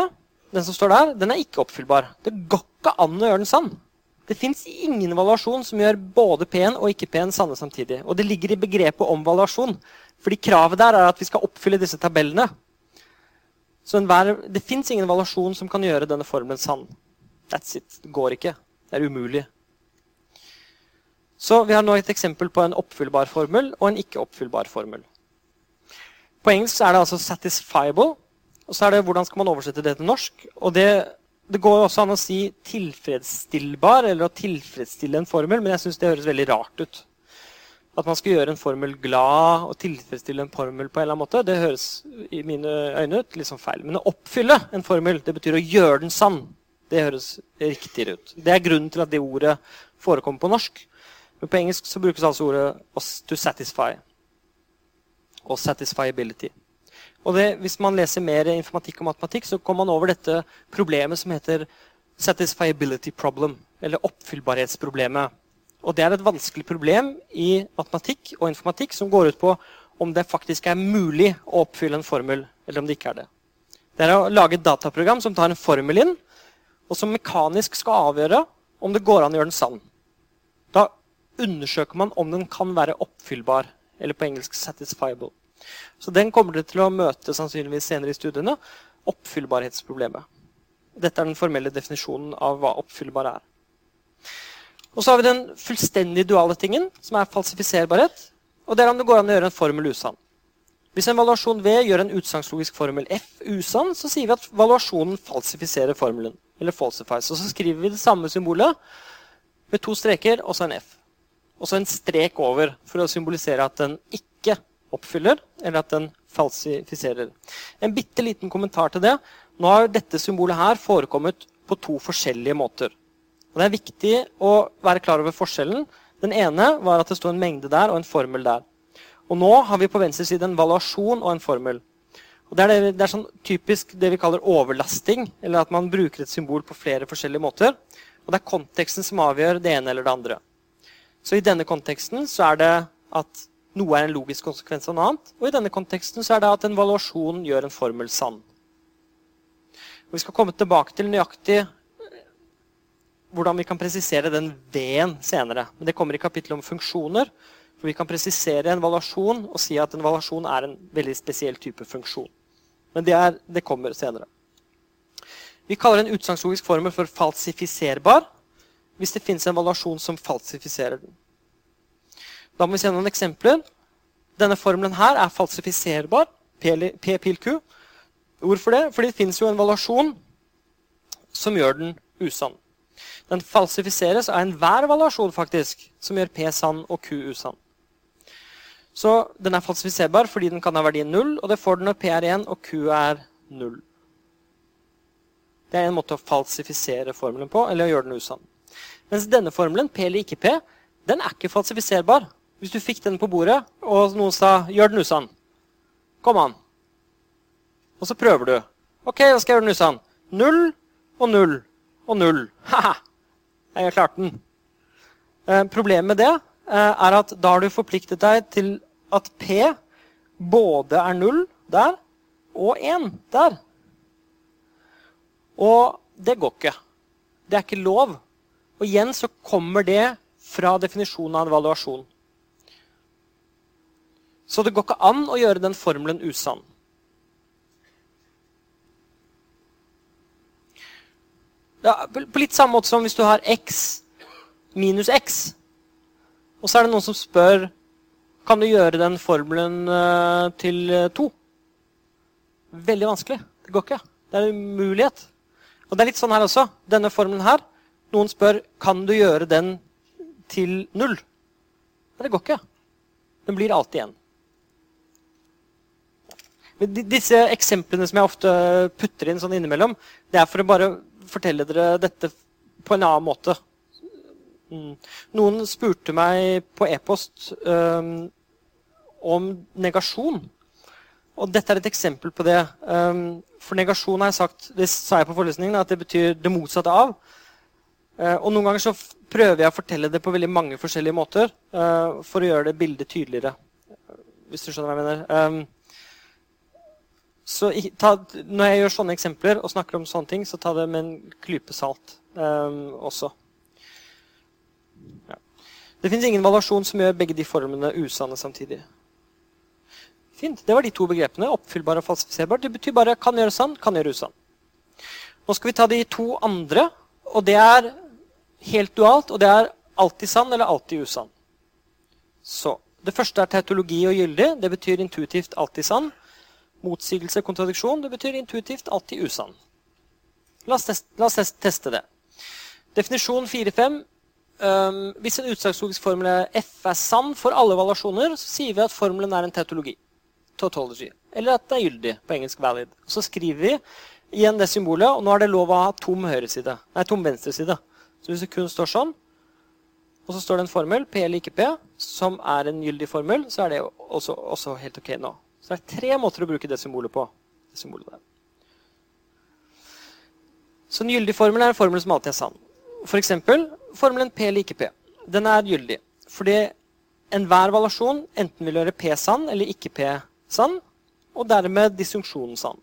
den som står der, den er ikke oppfyllbar. Det går ikke an å gjøre den sann. Det fins ingen valuasjon som gjør både P-en og ikke P-en sanne samtidig. Og det ligger i begrepet om valuasjon. Fordi kravet der er at vi skal oppfylle disse tabellene. Så enhver, Det fins ingen valuasjon som kan gjøre denne formelen sann. That's it. Det går ikke. Det er umulig. Så vi har nå et eksempel på en oppfyllbar formel og en ikke oppfyllbar formel. På engelsk er det altså 'satisfiable'. Og så er det hvordan skal man oversette det til norsk. Og det, det går også an å si 'tilfredsstillbar' eller å tilfredsstille en formel, men jeg syns det høres veldig rart ut. At man skal gjøre en formel glad og tilfredsstille en formel på en eller annen måte, det høres i mine øyne ut litt sånn feil. Men å oppfylle en formel, det betyr å gjøre den sann. Det høres riktigere ut. Det er grunnen til at det ordet forekommer på norsk. Men på engelsk så brukes altså ordet 'to satisfy' og 'satisfiability'. Og det, Hvis man leser mer informatikk og matematikk, så kommer man over dette problemet som heter 'satisfiability problem', eller oppfyllbarhetsproblemet. Og det er et vanskelig problem i matematikk og informatikk som går ut på om det faktisk er mulig å oppfylle en formel, eller om det ikke er det. Det er å lage et dataprogram som tar en formel inn, og som mekanisk skal avgjøre om det går an å gjøre den sann. Da undersøker man om den kan være oppfyllbar, eller på engelsk 'satisfiable'. Så den kommer dere til å møte sannsynligvis senere i studiene. Oppfyllbarhetsproblemet. Dette er den formelle definisjonen av hva oppfyllbar er. Og så har vi den fullstendig duale tingen, som er falsifiserbarhet. Og det er om det går an å gjøre en formel usann. Hvis en valuasjon V gjør en utsagnslogisk formel F usann, så sier vi at valuasjonen falsifiserer formelen. Eller falsifies. Og så skriver vi det samme symbolet med to streker og så en F. Og så en strek over for å symbolisere at den ikke oppfyller, eller at den falsifiserer. En bitte liten kommentar til det. Nå har dette symbolet her forekommet på to forskjellige måter. Og Det er viktig å være klar over forskjellen. Den ene var at det sto en mengde der og en formel der. Og nå har vi på venstre side en valuasjon og en formel. Og det, er det, er sånn typisk det vi kaller overlasting, eller at man bruker et symbol på flere forskjellige måter. Og det er konteksten som avgjør det ene eller det andre. Så i denne konteksten så er det at noe er en logisk konsekvens av noe annet. Og i denne konteksten så er det at en valuasjon gjør en formel sann. Og vi skal komme tilbake til nøyaktig hvordan vi kan presisere den V-en senere. Men det kommer i kapittelet om funksjoner. For vi kan presisere en valuasjon og si at en valuasjon er en veldig spesiell type funksjon. Men det, er, det kommer senere. Vi kaller en utsagnslogisk formel for falsifiserbar hvis det fins en valuasjon som falsifiserer den. Da må vi se noen eksempler. Denne formelen her er falsifiserbar. P pil Q. Hvorfor det? Fordi det fins jo en valuasjon som gjør den usann. Den falsifiseres av enhver valuasjon faktisk, som gjør P sann og Q usann. Så den er falsifiserbar fordi den kan ha verdien 0, og det får den når P er 1 og Q er 0. Det er en måte å falsifisere formelen på, eller å gjøre den usann. Mens denne formelen, P eller ikke P, den er ikke falsifiserbar. Hvis du fikk den på bordet, og noen sa 'gjør den usann', kom an. Og så prøver du. OK, da skal jeg gjøre den usann. Null og null og null. [LAUGHS] Ha-ha! Jeg klarte den. Eh, problemet med det eh, er at da har du forpliktet deg til at P både er null der og én der. Og det går ikke. Det er ikke lov. Og igjen så kommer det fra definisjonen av en. Så det går ikke an å gjøre den formelen usann. Ja, på litt samme måte som hvis du har x minus x, og så er det noen som spør kan du gjøre den formelen uh, til 2. Veldig vanskelig. Det går ikke. Det er en umulighet. Og det er litt sånn her også. Denne formelen her. Noen spør kan du gjøre den til 0. Men det går ikke. Den blir alltid 1. Disse eksemplene som jeg ofte putter inn sånn innimellom, det er for å bare fortelle dere dette på en annen måte. Mm. Noen spurte meg på e-post um, om negasjon. Og dette er et eksempel på det. Um, for negasjon har jeg sagt, det sa jeg på forelesningen, at det betyr det motsatte av. Uh, og noen ganger så prøver jeg å fortelle det på veldig mange forskjellige måter uh, for å gjøre det bildet tydeligere. Hvis du skjønner hva jeg mener. Um, så ta, når jeg gjør sånne eksempler og snakker om sånne ting, så ta det med en klype salt um, også. Ja. Det fins ingen valuasjon som gjør begge de formene usanne samtidig. Fint. Det var de to begrepene. Oppfyllbar og falsifiserbar. Det betyr bare kan gjøre sann, kan gjøre usann. Nå skal vi ta de to andre, og det er helt dualt, og det er alltid sann eller alltid usann. Så, Det første er tautologi og gyldig. Det betyr intuitivt alltid sann. Motsigelse, kontradiksjon, det betyr intuitivt alltid usann. La oss, teste, la oss teste det. Definisjon 4-5. Um, hvis en utslagslogisk formel F er sann for alle valuasjoner, så sier vi at formelen er en tautologi. Tautology. Eller at det er gyldig, på engelsk valid. Så skriver vi igjen det symbolet, og nå er det lov å ha tom. Nei, tom venstreside. Så hvis det kun står sånn, og så står det en formel, P eller ikke P, som er en gyldig formel, så er det også, også helt ok nå. Så det er tre måter å bruke det symbolet på. Det symbolet der. Så en gyldig formel er en formel som alltid er sann. F.eks. For formelen P like P. Den er gyldig fordi enhver valasjon enten vil gjøre P sann eller ikke P sann, og dermed disjunksjonen sann.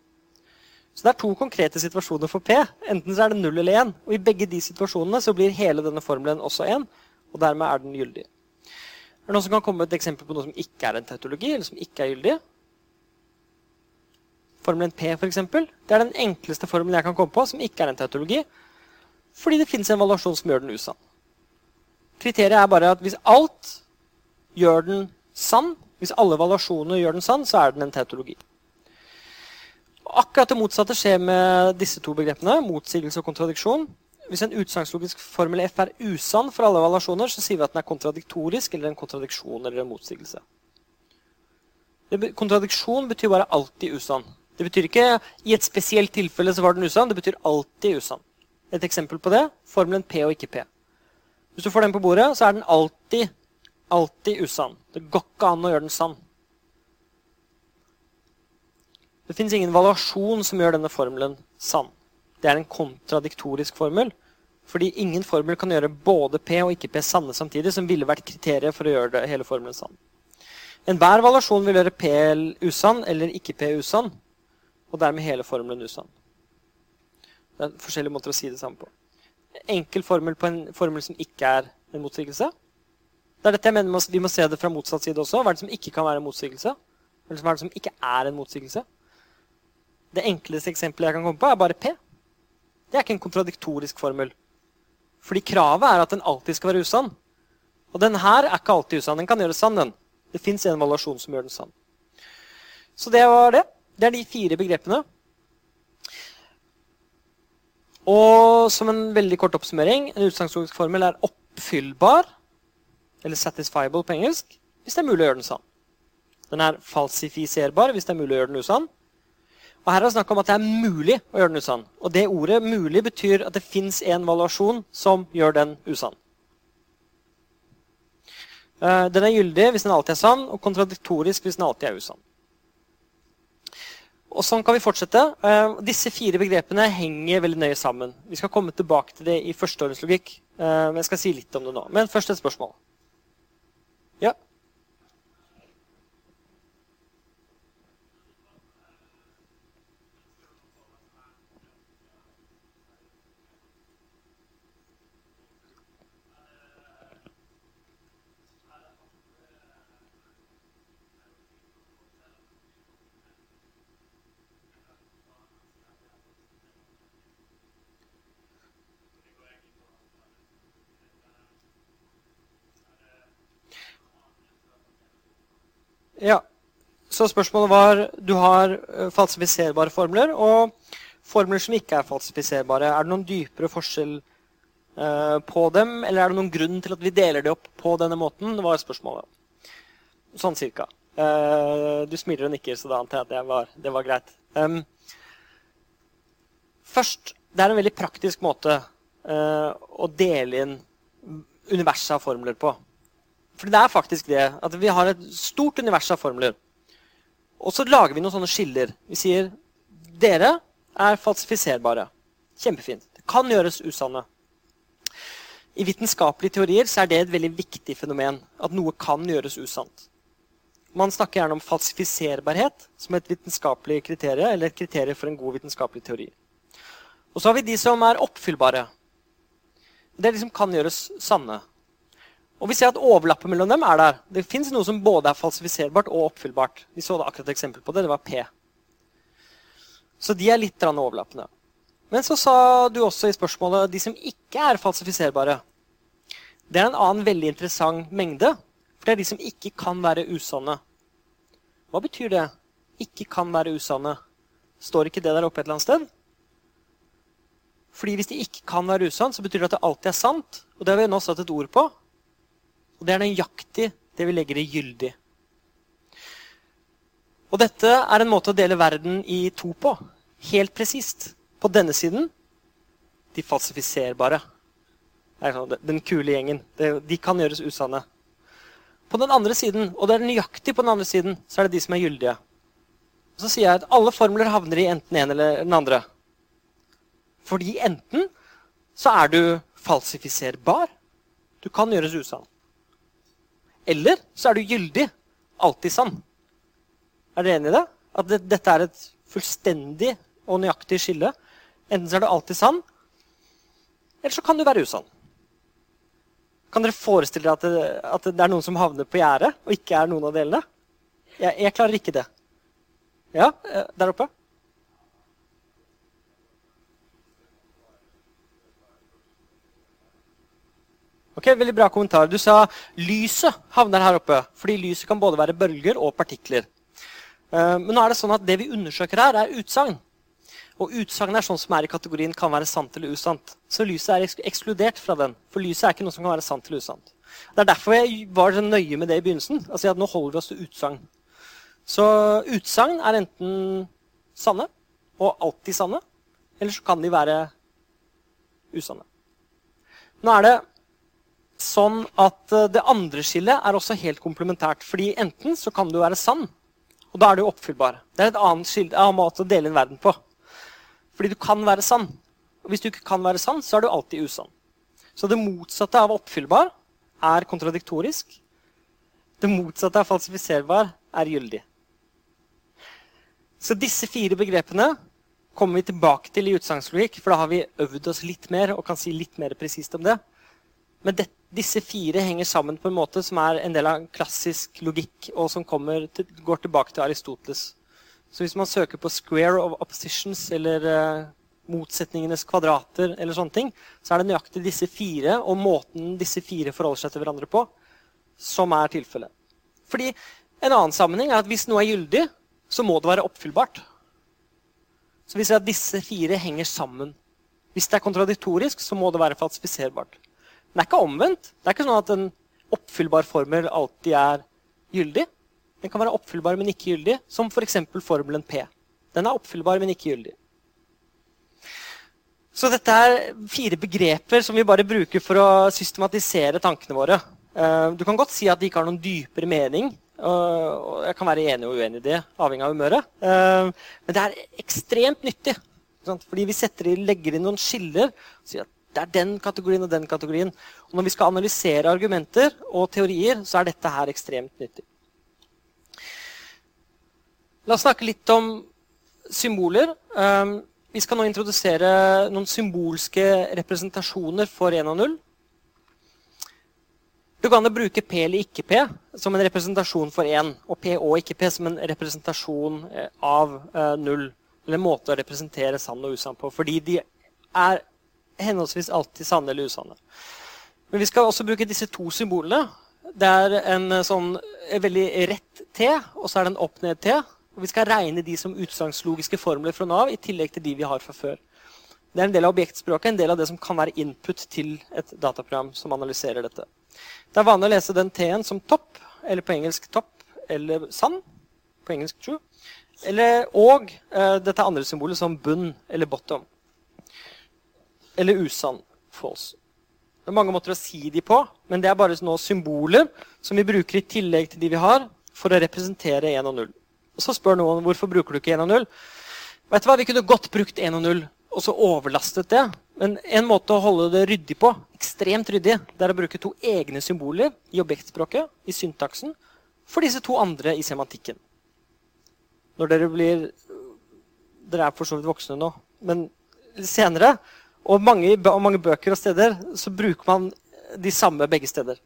Så det er to konkrete situasjoner for P. Enten så er det null eller én. Og i begge de situasjonene så blir hele denne formelen også én, og dermed er den gyldig. Er det noen som kan komme med et eksempel på noe som ikke er en tautologi, eller som ikke er gyldig? Formelen P, f.eks. Det er den enkleste formelen jeg kan komme på som ikke er en teatologi, Fordi det fins en valuasjon som gjør den usann. Kriteriet er bare at hvis alt gjør den sann, hvis alle valuasjoner gjør den sann, så er den en teatologi. Akkurat det motsatte skjer med disse to begrepene, motsigelse og kontradiksjon. Hvis en utsagnslogisk formel F er usann for alle valuasjoner, så sier vi at den er kontradiktorisk eller en kontradiksjon eller en motsigelse. kontradiksjon betyr bare alltid usann. Det betyr ikke i et spesielt tilfelle så var den usann. Det betyr alltid usann. Et eksempel på det formelen P og ikke P. Hvis du får den på bordet, så er den alltid, alltid usann. Det går ikke an å gjøre den sann. Det fins ingen valuasjon som gjør denne formelen sann. Det er en kontradiktorisk formel. Fordi ingen formel kan gjøre både P og ikke P sanne samtidig, som ville vært kriteriet for å gjøre det, hele formelen sann. Enhver valuasjon vil gjøre P usann eller ikke P usann, og dermed hele formelen usann. Det er forskjellige måter å si det samme på. Enkel formel på en formel som ikke er en motsigelse. Det er dette jeg mener Vi må se det fra motsatt side også. Hva er det som ikke kan være en motsigelse? Eller hva er det som ikke er en motsigelse? Det enkleste eksempelet jeg kan komme på, er bare P. Det er ikke en kontradiktorisk formel. Fordi kravet er at den alltid skal være usann. Og den her er ikke alltid usann. Den kan gjøre sann, den. Det fins en valuasjon som gjør den sann. Så det var det. Det er de fire begrepene. Og som en veldig kort oppsummering en utsagnslogisk formel er oppfyllbar, eller satisfiable på engelsk, hvis det er mulig å gjøre den sann. Den er falsifiserbar hvis det er mulig å gjøre den usann. Og her er det snakk om at det er mulig å gjøre den usann. Og det ordet 'mulig' betyr at det fins en valuasjon som gjør den usann. Eh, den er gyldig hvis den alltid er sann, og kontradiktorisk hvis den alltid er usann. Og Sånn kan vi fortsette. Eh, disse fire begrepene henger veldig nøye sammen. Vi skal komme tilbake til det i førsteordenslogikk. Uh, men jeg skal si litt om det nå. Men først et spørsmål. Ja? Ja. Så spørsmålet var Du har uh, falsifiserbare formler og formler som ikke er falsifiserbare. Er det noen dypere forskjell uh, på dem, eller er det noen grunn til at vi deler det opp på denne måten? Var spørsmålet. Sånn cirka. Uh, du smiler og nikker, så da antar jeg at det var, det var greit. Um, først, det er en veldig praktisk måte å dele inn universet av formler på. For det er faktisk det at vi har et stort univers av formler. Og så lager vi noen sånne skiller. Vi sier dere er falsifiserbare. Kjempefint. Det kan gjøres usanne. I vitenskapelige teorier så er det et veldig viktig fenomen. At noe kan gjøres usant. Man snakker gjerne om falsifiserbarhet som et vitenskapelig kriterium, eller et kriterium for en god vitenskapelig teori. Og så har vi de som er oppfyllbare. Det er de som kan gjøres sanne. Og vi ser at overlappet mellom dem er der. Det fins noe som både er falsifiserbart og oppfyllbart. Vi så akkurat et eksempel på det. Det var P. Så de er litt overlappende. Men så sa du også i spørsmålet de som ikke er falsifiserbare. Det er en annen veldig interessant mengde. For det er de som ikke kan være usanne. Hva betyr det? Ikke kan være usanne. Står ikke det der oppe et eller annet sted? Fordi Hvis de ikke kan være usanne, så betyr det at det alltid er sant. Og det har vi nå satt et ord på. Og det er nøyaktig det vi legger i gyldig. Og dette er en måte å dele verden i to på. Helt presist. På denne siden de falsifiserbare. Sånn, den kule gjengen. De kan gjøres usanne. På den andre siden, og det er nøyaktig på den andre siden, så er det de som er gyldige. Og så sier jeg at alle formler havner i enten en eller den andre. Fordi enten så er du falsifiserbar. Du kan gjøres usann. Eller så er du gyldig. Alltid sann. Er dere enig i det? At det, dette er et fullstendig og nøyaktig skille. Enten så er du alltid sann, eller så kan du være usann. Kan dere forestille dere at det, at det er noen som havner på gjerdet, og ikke er noen av delene? Jeg, jeg klarer ikke det. Ja, eh, der oppe? Ok, Veldig bra kommentar. Du sa lyset havner her oppe. Fordi lyset kan både være bølger og partikler. Eh, men nå er det sånn at det vi undersøker her, er utsagn. Og utsagn er sånn som er i kategorien kan være sant eller usant. Så lyset er ekskludert fra den. For lyset er ikke noe som kan være sant eller usant. Det er derfor jeg var så nøye med det i begynnelsen. Altså at Nå holder vi oss til utsagn. Så utsagn er enten sanne og alltid sanne. Eller så kan de være usanne. Nå er det sånn at eh, det andre skillet er også helt komplementært. fordi enten så kan du være sann, og da er du oppfyllbar. Det er et annet skille, annen måte å dele inn verden på. Fordi du kan være sann. Og hvis du ikke kan være sann, så er du alltid usann. Så det motsatte av oppfyllbar er kontradiktorisk. Det motsatte av falsifiserbar er gyldig. Så disse fire begrepene kommer vi tilbake til i utsagnslogikk, for da har vi øvd oss litt mer og kan si litt mer presist om det. Men det, disse fire henger sammen på en måte som er en del av klassisk logikk, og som til, går tilbake til Aristoteles. Så hvis man søker på 'square of oppositions' eller uh, motsetningenes kvadrater, eller sånne ting, så er det nøyaktig disse fire og måten disse fire forholder seg til hverandre på, som er tilfellet. Fordi en annen sammenheng er at hvis noe er gyldig, så må det være oppfyllbart. Så vi ser at disse fire henger sammen. Hvis det er kontradiktorisk, så må det være falsifiserbart. Det er ikke omvendt. Det er ikke sånn at en oppfyllbar formel alltid er gyldig. Den kan være oppfyllbar, men ikke gyldig, som f.eks. For formelen P. Den er oppfyllbar, men ikke gyldig. Så dette er fire begreper som vi bare bruker for å systematisere tankene våre. Eh, du kan godt si at de ikke har noen dypere mening. Og jeg kan være enig og uenig i det, avhengig av humøret. Eh, men det er ekstremt nyttig. Fordi vi setter, legger inn noen skiller. og sier at det er den kategorien og den kategorien. Og når vi skal analysere argumenter og teorier, så er dette her ekstremt nyttig. La oss snakke litt om symboler. Um, vi skal nå introdusere noen symbolske representasjoner for 1 og 0. Du kan bruke P eller ikke P som en representasjon for 1, og P og ikke P som en representasjon eh, av 0. Eh, eller en måte å representere sann og usann på. Fordi de er henholdsvis alltid sanne eller usanne. Men vi skal også bruke disse to symbolene. Det er en sånn en veldig rett T, og så er det en opp-ned-T. Og vi skal regne de som utsagnslogiske formler fra Nav, i tillegg til de vi har fra før. Det er en del av objektspråket, en del av det som kan være input til et dataprogram som analyserer dette. Det er vanlig å lese den T-en som topp, eller på engelsk topp, eller sann, på engelsk true. Eller, og uh, dette andre symbolet som bunn eller bottom. Eller usann, false. Det er mange måter å si de på, men det er bare nå symboler som vi bruker i tillegg til de vi har, for å representere 1 og 0. Og så spør noen hvorfor bruker du ikke 1 og 0. Vet du hva, Vi kunne godt brukt 1 og 0 og så overlastet det. Men en måte å holde det ryddig på, ekstremt ryddig, det er å bruke to egne symboler i objektspråket, i syntaksen, for disse to andre i semantikken. Når dere blir Dere er for så vidt voksne nå, men senere, og mange, og mange bøker og steder, så bruker man de samme begge steder.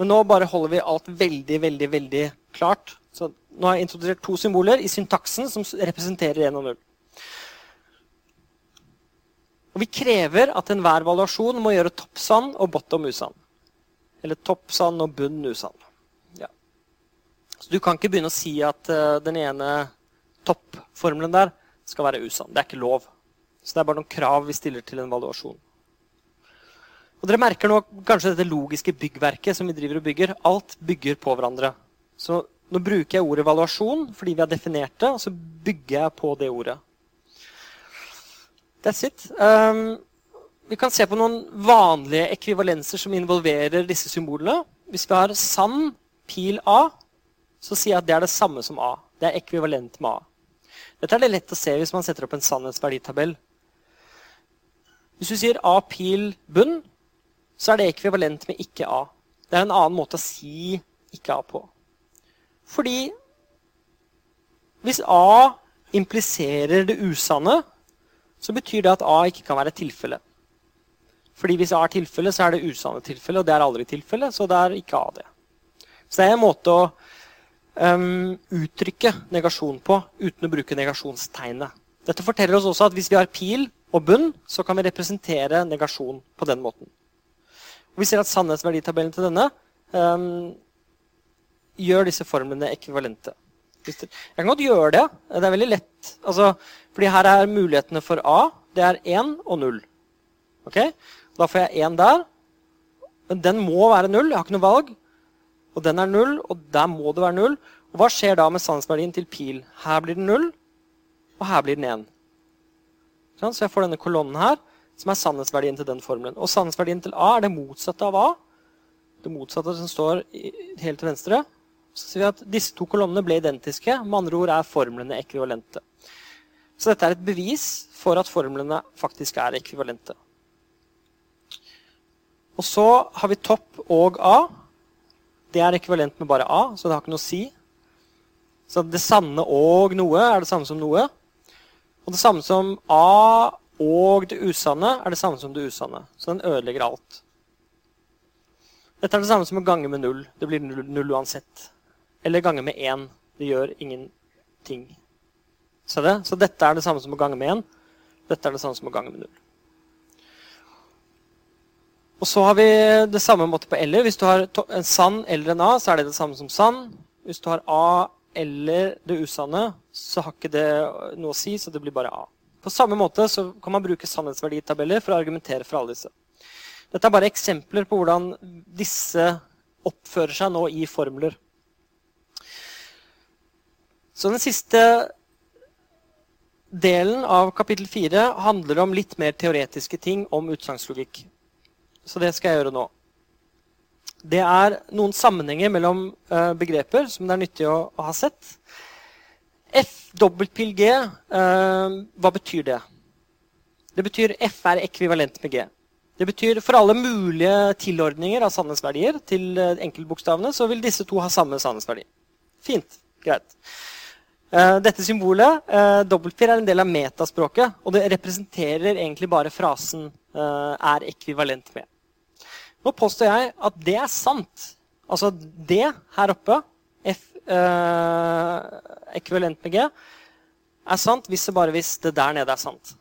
Men nå bare holder vi alt veldig, veldig, veldig klart. Så nå har jeg introdusert to symboler i syntaksen som representerer 1 og 0. Og vi krever at enhver valuasjon må gjøre toppsann og bottom usann. Eller toppsann og bunn usann. Ja. Så du kan ikke begynne å si at uh, den ene toppformelen der skal være usann. Det er ikke lov. Så det er bare noen krav vi stiller til en valuasjon. Og Dere merker nå kanskje dette logiske byggverket som vi driver og bygger. Alt bygger på hverandre. Så nå bruker jeg ordet valuasjon fordi vi har definert det, og så bygger jeg på det ordet. That's it. Um, vi kan se på noen vanlige ekvivalenser som involverer disse symbolene. Hvis vi har sann pil A, så sier jeg at det er det samme som A. Det er ekvivalent med A. Dette er det lett å se hvis man setter opp en sannhetsverditabell. Hvis du sier A pil bunn, så er det ekvivalent med ikke A. Det er en annen måte å si ikke A på. Fordi hvis A impliserer det usanne, så betyr det at A ikke kan være tilfelle. Fordi hvis A er tilfelle, så er det usanne tilfelle, og det er aldri tilfelle, så det er ikke A det. Så det er en måte å um, uttrykke negasjon på uten å bruke negasjonstegnet. Dette forteller oss også at hvis vi har pil og bunn, så kan vi representere negasjon på den måten. Og vi ser at sannhetsverditabellen til denne um, gjør disse formlene ekvivalente. Jeg kan godt gjøre det. Det er veldig lett. Altså, fordi her er mulighetene for A. Det er 1 og 0. Okay? Da får jeg 1 der. Men den må være 0. Jeg har ikke noe valg. Og den er 0, og der må det være 0. Og hva skjer da med sannhetsverdien til pil? Her blir den 0, og her blir den 1. Så jeg får denne kolonnen her, som er sannhetsverdien til den formelen. Og sannhetsverdien til A er det motsatte av A. Det motsatte som står helt til venstre. Så sier vi at disse to kolonnene ble identiske. Med andre ord er formlene ekvivalente. Så dette er et bevis for at formlene faktisk er ekvivalente. Og så har vi topp og A. Det er ekvivalent med bare A, så det har ikke noe å si. Så det sanne og noe er det samme som noe. Og det samme som A og det usanne er det samme som det usanne. Så den ødelegger alt. Dette er det samme som å gange med null. Det blir null, null uansett. Eller gange med én. Det gjør ingenting. Ser det? Så dette er det samme som å gange med én. Dette er det samme som å gange med null. Og så har vi det samme måte på eller. Hvis du har en sann eller en A, så er det det samme som sann. Hvis du har A eller det usanne, så har ikke det noe å si, så det blir bare A. På samme måte så kan man bruke sannhetsverditabeller for å argumentere for alle disse. Dette er bare eksempler på hvordan disse oppfører seg nå i formler. Så den siste delen av kapittel 4 handler om litt mer teoretiske ting om utsagnslogikk. Så det skal jeg gjøre nå det er noen sammenhenger mellom uh, begreper som det er nyttig å, å ha sett. F dobbelt pil G, uh, hva betyr det? Det betyr F er ekvivalent med G. Det betyr For alle mulige tilordninger av sannhetsverdier til uh, enkeltbokstavene så vil disse to ha samme sannhetsverdi. Fint. Greit. Uh, dette symbolet, uh, dobbeltpil, er en del av metaspråket. Og det representerer egentlig bare frasen 'er ekvivalent med'. Nå påstår jeg at det er sant. Altså det her oppe, F eh, ekvivalent med G, er sant hvis det bare hvis det der nede er sant.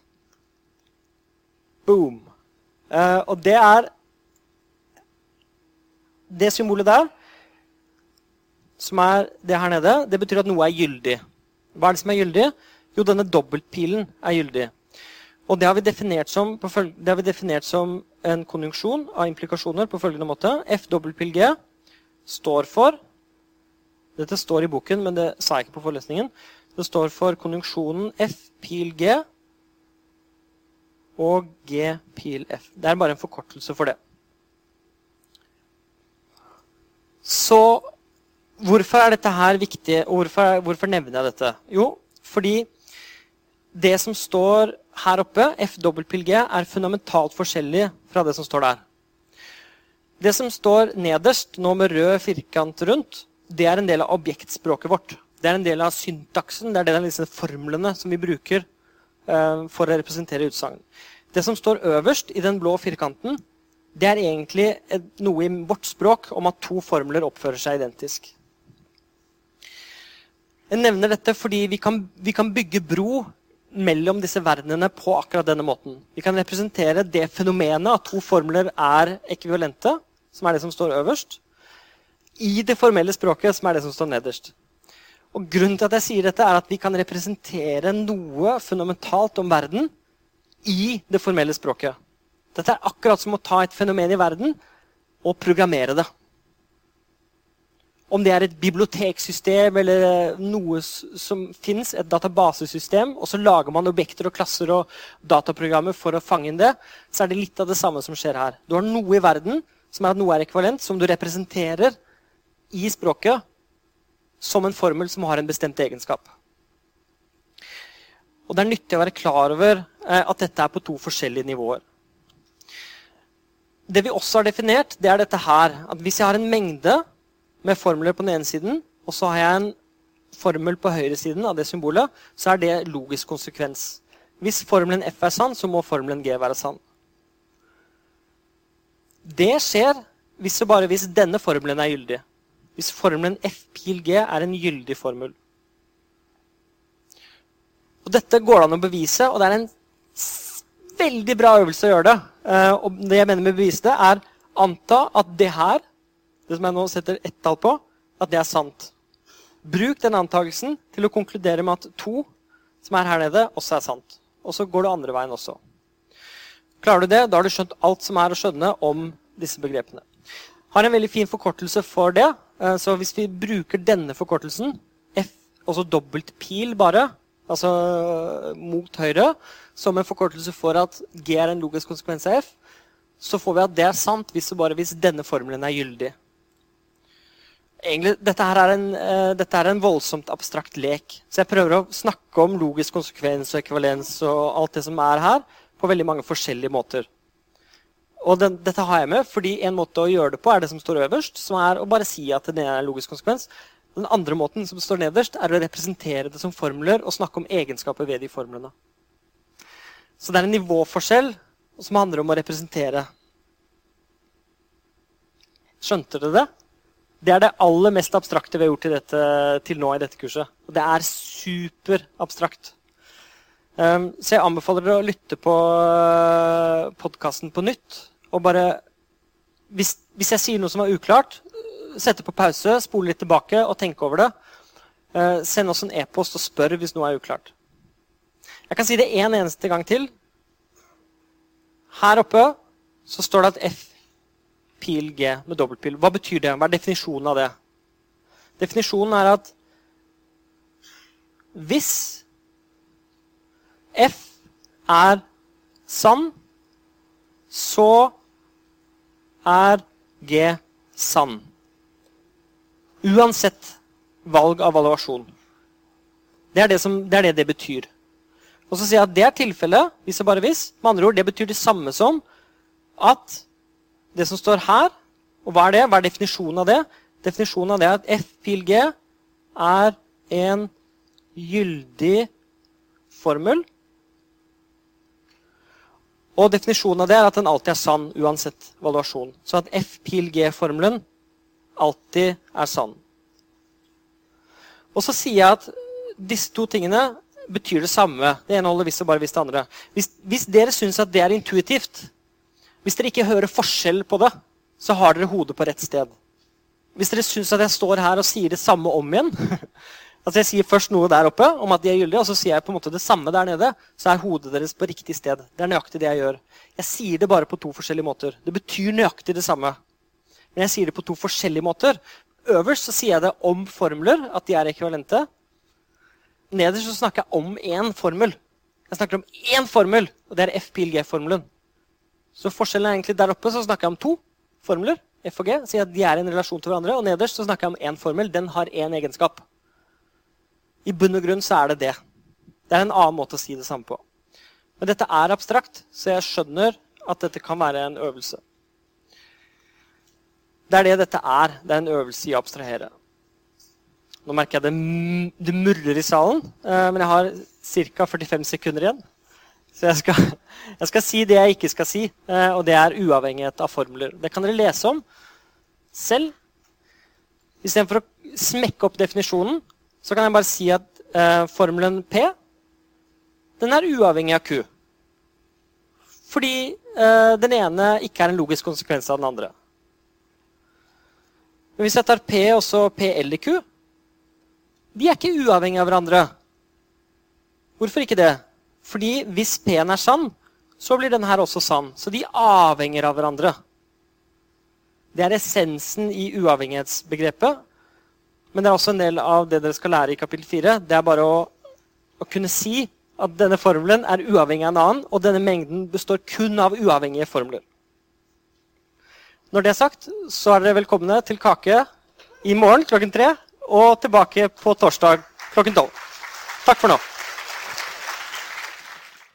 Boom. Eh, og det er Det symbolet der, som er det her nede, det betyr at noe er gyldig. Hva er det som er gyldig? Jo, denne dobbeltpilen er gyldig. Og det har vi definert som, det har vi definert som en konjunksjon av implikasjoner på følgende måte. FWPLG står for Dette står i boken, men det sa jeg ikke på forelesningen. Det står for konjunksjonen F pil G og G pil F. Det er bare en forkortelse for det. Så hvorfor er dette her viktig, og hvorfor, hvorfor nevner jeg dette? Jo, fordi det som står her oppe, FWPLG, er fundamentalt forskjellig fra det som står der. Det som står nederst, nå med rød firkant rundt, det er en del av objektspråket vårt. Det er en del av syntaksen, det er en del av disse formlene som vi bruker uh, for å representere utsagn. Det som står øverst i den blå firkanten, det er egentlig noe i vårt språk om at to formler oppfører seg identisk. Jeg nevner dette fordi vi kan, vi kan bygge bro mellom disse verdenene på akkurat denne måten. Vi kan representere det fenomenet at to formler er ekvivalente, som er det som står øverst, i det formelle språket, som er det som står nederst. Og Grunnen til at jeg sier dette, er at vi kan representere noe fundamentalt om verden i det formelle språket. Dette er akkurat som å ta et fenomen i verden og programmere det. Om det er et biblioteksystem eller noe som fins, et databasesystem, og så lager man objekter og klasser og dataprogrammer for å fange inn det, så er det litt av det samme som skjer her. Du har noe i verden som er at noe er ekvalent, som du representerer i språket som en formel som har en bestemt egenskap. Og Det er nyttig å være klar over eh, at dette er på to forskjellige nivåer. Det vi også har definert, det er dette her. At hvis jeg har en mengde med formler på den ene siden, og så har jeg en formel på høyre siden av det symbolet, så er det logisk konsekvens. Hvis formelen F er sann, så må formelen G være sann. Det skjer hvis og bare hvis denne formelen er gyldig. Hvis formelen F pil G er en gyldig formel. Og Dette går det an å bevise, og det er en veldig bra øvelse å gjøre det. Eh, og det jeg mener med å bevise det, er anta at det her, det som jeg nå setter ett tall på, at det er sant. Bruk den antakelsen til å konkludere med at to som er her nede, også er sant. Og så går det andre veien også. Klarer du det, da har du skjønt alt som er å skjønne om disse begrepene. Har en veldig fin forkortelse for det. Eh, så hvis vi bruker denne forkortelsen, F, altså dobbelt pil bare, altså mot høyre, som en forkortelse for at G er en logisk konsekvens av F, så får vi at det er sant hvis, bare hvis denne formelen er gyldig. Egentlig, dette, er en, uh, dette er en voldsomt abstrakt lek. Så jeg prøver å snakke om logisk konsekvens og ekvivalens og alt det som er her, på veldig mange forskjellige måter. Og den, dette har jeg med, fordi En måte å gjøre det på er det som står øverst, som er å bare si at det er en logisk konsekvens. Den andre måten, som står nederst, er å representere det som formler og snakke om egenskaper ved de formlene. Så det er en nivåforskjell som handler om å representere. Skjønte dere det? Det er det aller mest abstrakte vi har gjort til, dette, til nå i dette kurset. Og det er superabstrakt. Um, så jeg anbefaler dere å lytte på uh, podkasten på nytt. Og bare hvis, hvis, jeg sier noe som er uklart, sette på pause, spole litt tilbake og tenke over det. Uh, send oss en e-post og spør hvis noe er uklart. Jeg kan si det en eneste gang til. Her oppe så står det at F pil G med dobbeltpil. Hva betyr det? Hva er definisjonen av det? Definisjonen er at hvis F er sann, så er G sann. Uansett valg av valuasjon. Det er det, som, det, er det det betyr. Og så sier jeg at det er tilfellet hvis og bare hvis. Med andre ord, Det betyr det samme som at det som står her Og hva er det? Hva er definisjonen av det? Definisjonen av det er at F pil G er en gyldig formel. Og definisjonen av det er at den alltid er sann uansett valuasjon. Så at F pil G-formelen alltid er sann. Og så sier jeg at disse to tingene betyr det samme. Det ene holder hvis og bare hvis det andre. Hvis, hvis dere syns at det er intuitivt, hvis dere ikke hører forskjell på det, så har dere hodet på rett sted. Hvis dere syns at jeg står her og sier det samme om igjen [LAUGHS] altså Jeg sier først noe der oppe om at de er gyldige, og så sier jeg på en måte det samme der nede. Så er hodet deres på riktig sted. Det er nøyaktig det jeg gjør. Jeg sier det bare på to forskjellige måter. Det betyr nøyaktig det samme. Men jeg sier det på to forskjellige måter. Øverst så sier jeg det om formler, at de er ekvivalente. Nederst så snakker jeg om én formel. Jeg snakker om én formel, og det er F-PIL-G-formelen. Så forskjellen er egentlig der oppe så snakker jeg om to formler. F og G, sier at de er i en relasjon til hverandre. Og nederst så snakker jeg om én formel. Den har én egenskap. I bunn og grunn så er det det. Det er en annen måte å si det samme på. Men dette er abstrakt, så jeg skjønner at dette kan være en øvelse. Det er det dette er. Det er en øvelse i å abstrahere. Nå merker jeg det, det murrer i salen, eh, men jeg har ca. 45 sekunder igjen. Så jeg skal, jeg skal, si det jeg ikke skal si, eh, og det er uavhengighet av formler. Det kan dere lese om selv. Istedenfor å smekke opp definisjonen, så kan jeg bare si at eh, formelen P den er uavhengig av Q. Fordi eh, den ene ikke er en logisk konsekvens av den andre. Men hvis jeg tar P og så PL i Q, de er ikke uavhengige av hverandre. Hvorfor ikke det? Fordi hvis P-en er sann, så blir denne her også sann. Så de avhenger av hverandre. Det er essensen i uavhengighetsbegrepet. Men det er også en del av det dere skal lære i kapittel 4. Det er bare å, å kunne si at denne formelen er uavhengig av en annen, og denne mengden består kun av uavhengige formler. Når det er sagt, så er dere velkomne til kake i morgen klokken tre og tilbake på torsdag klokken tolv. Takk for nå.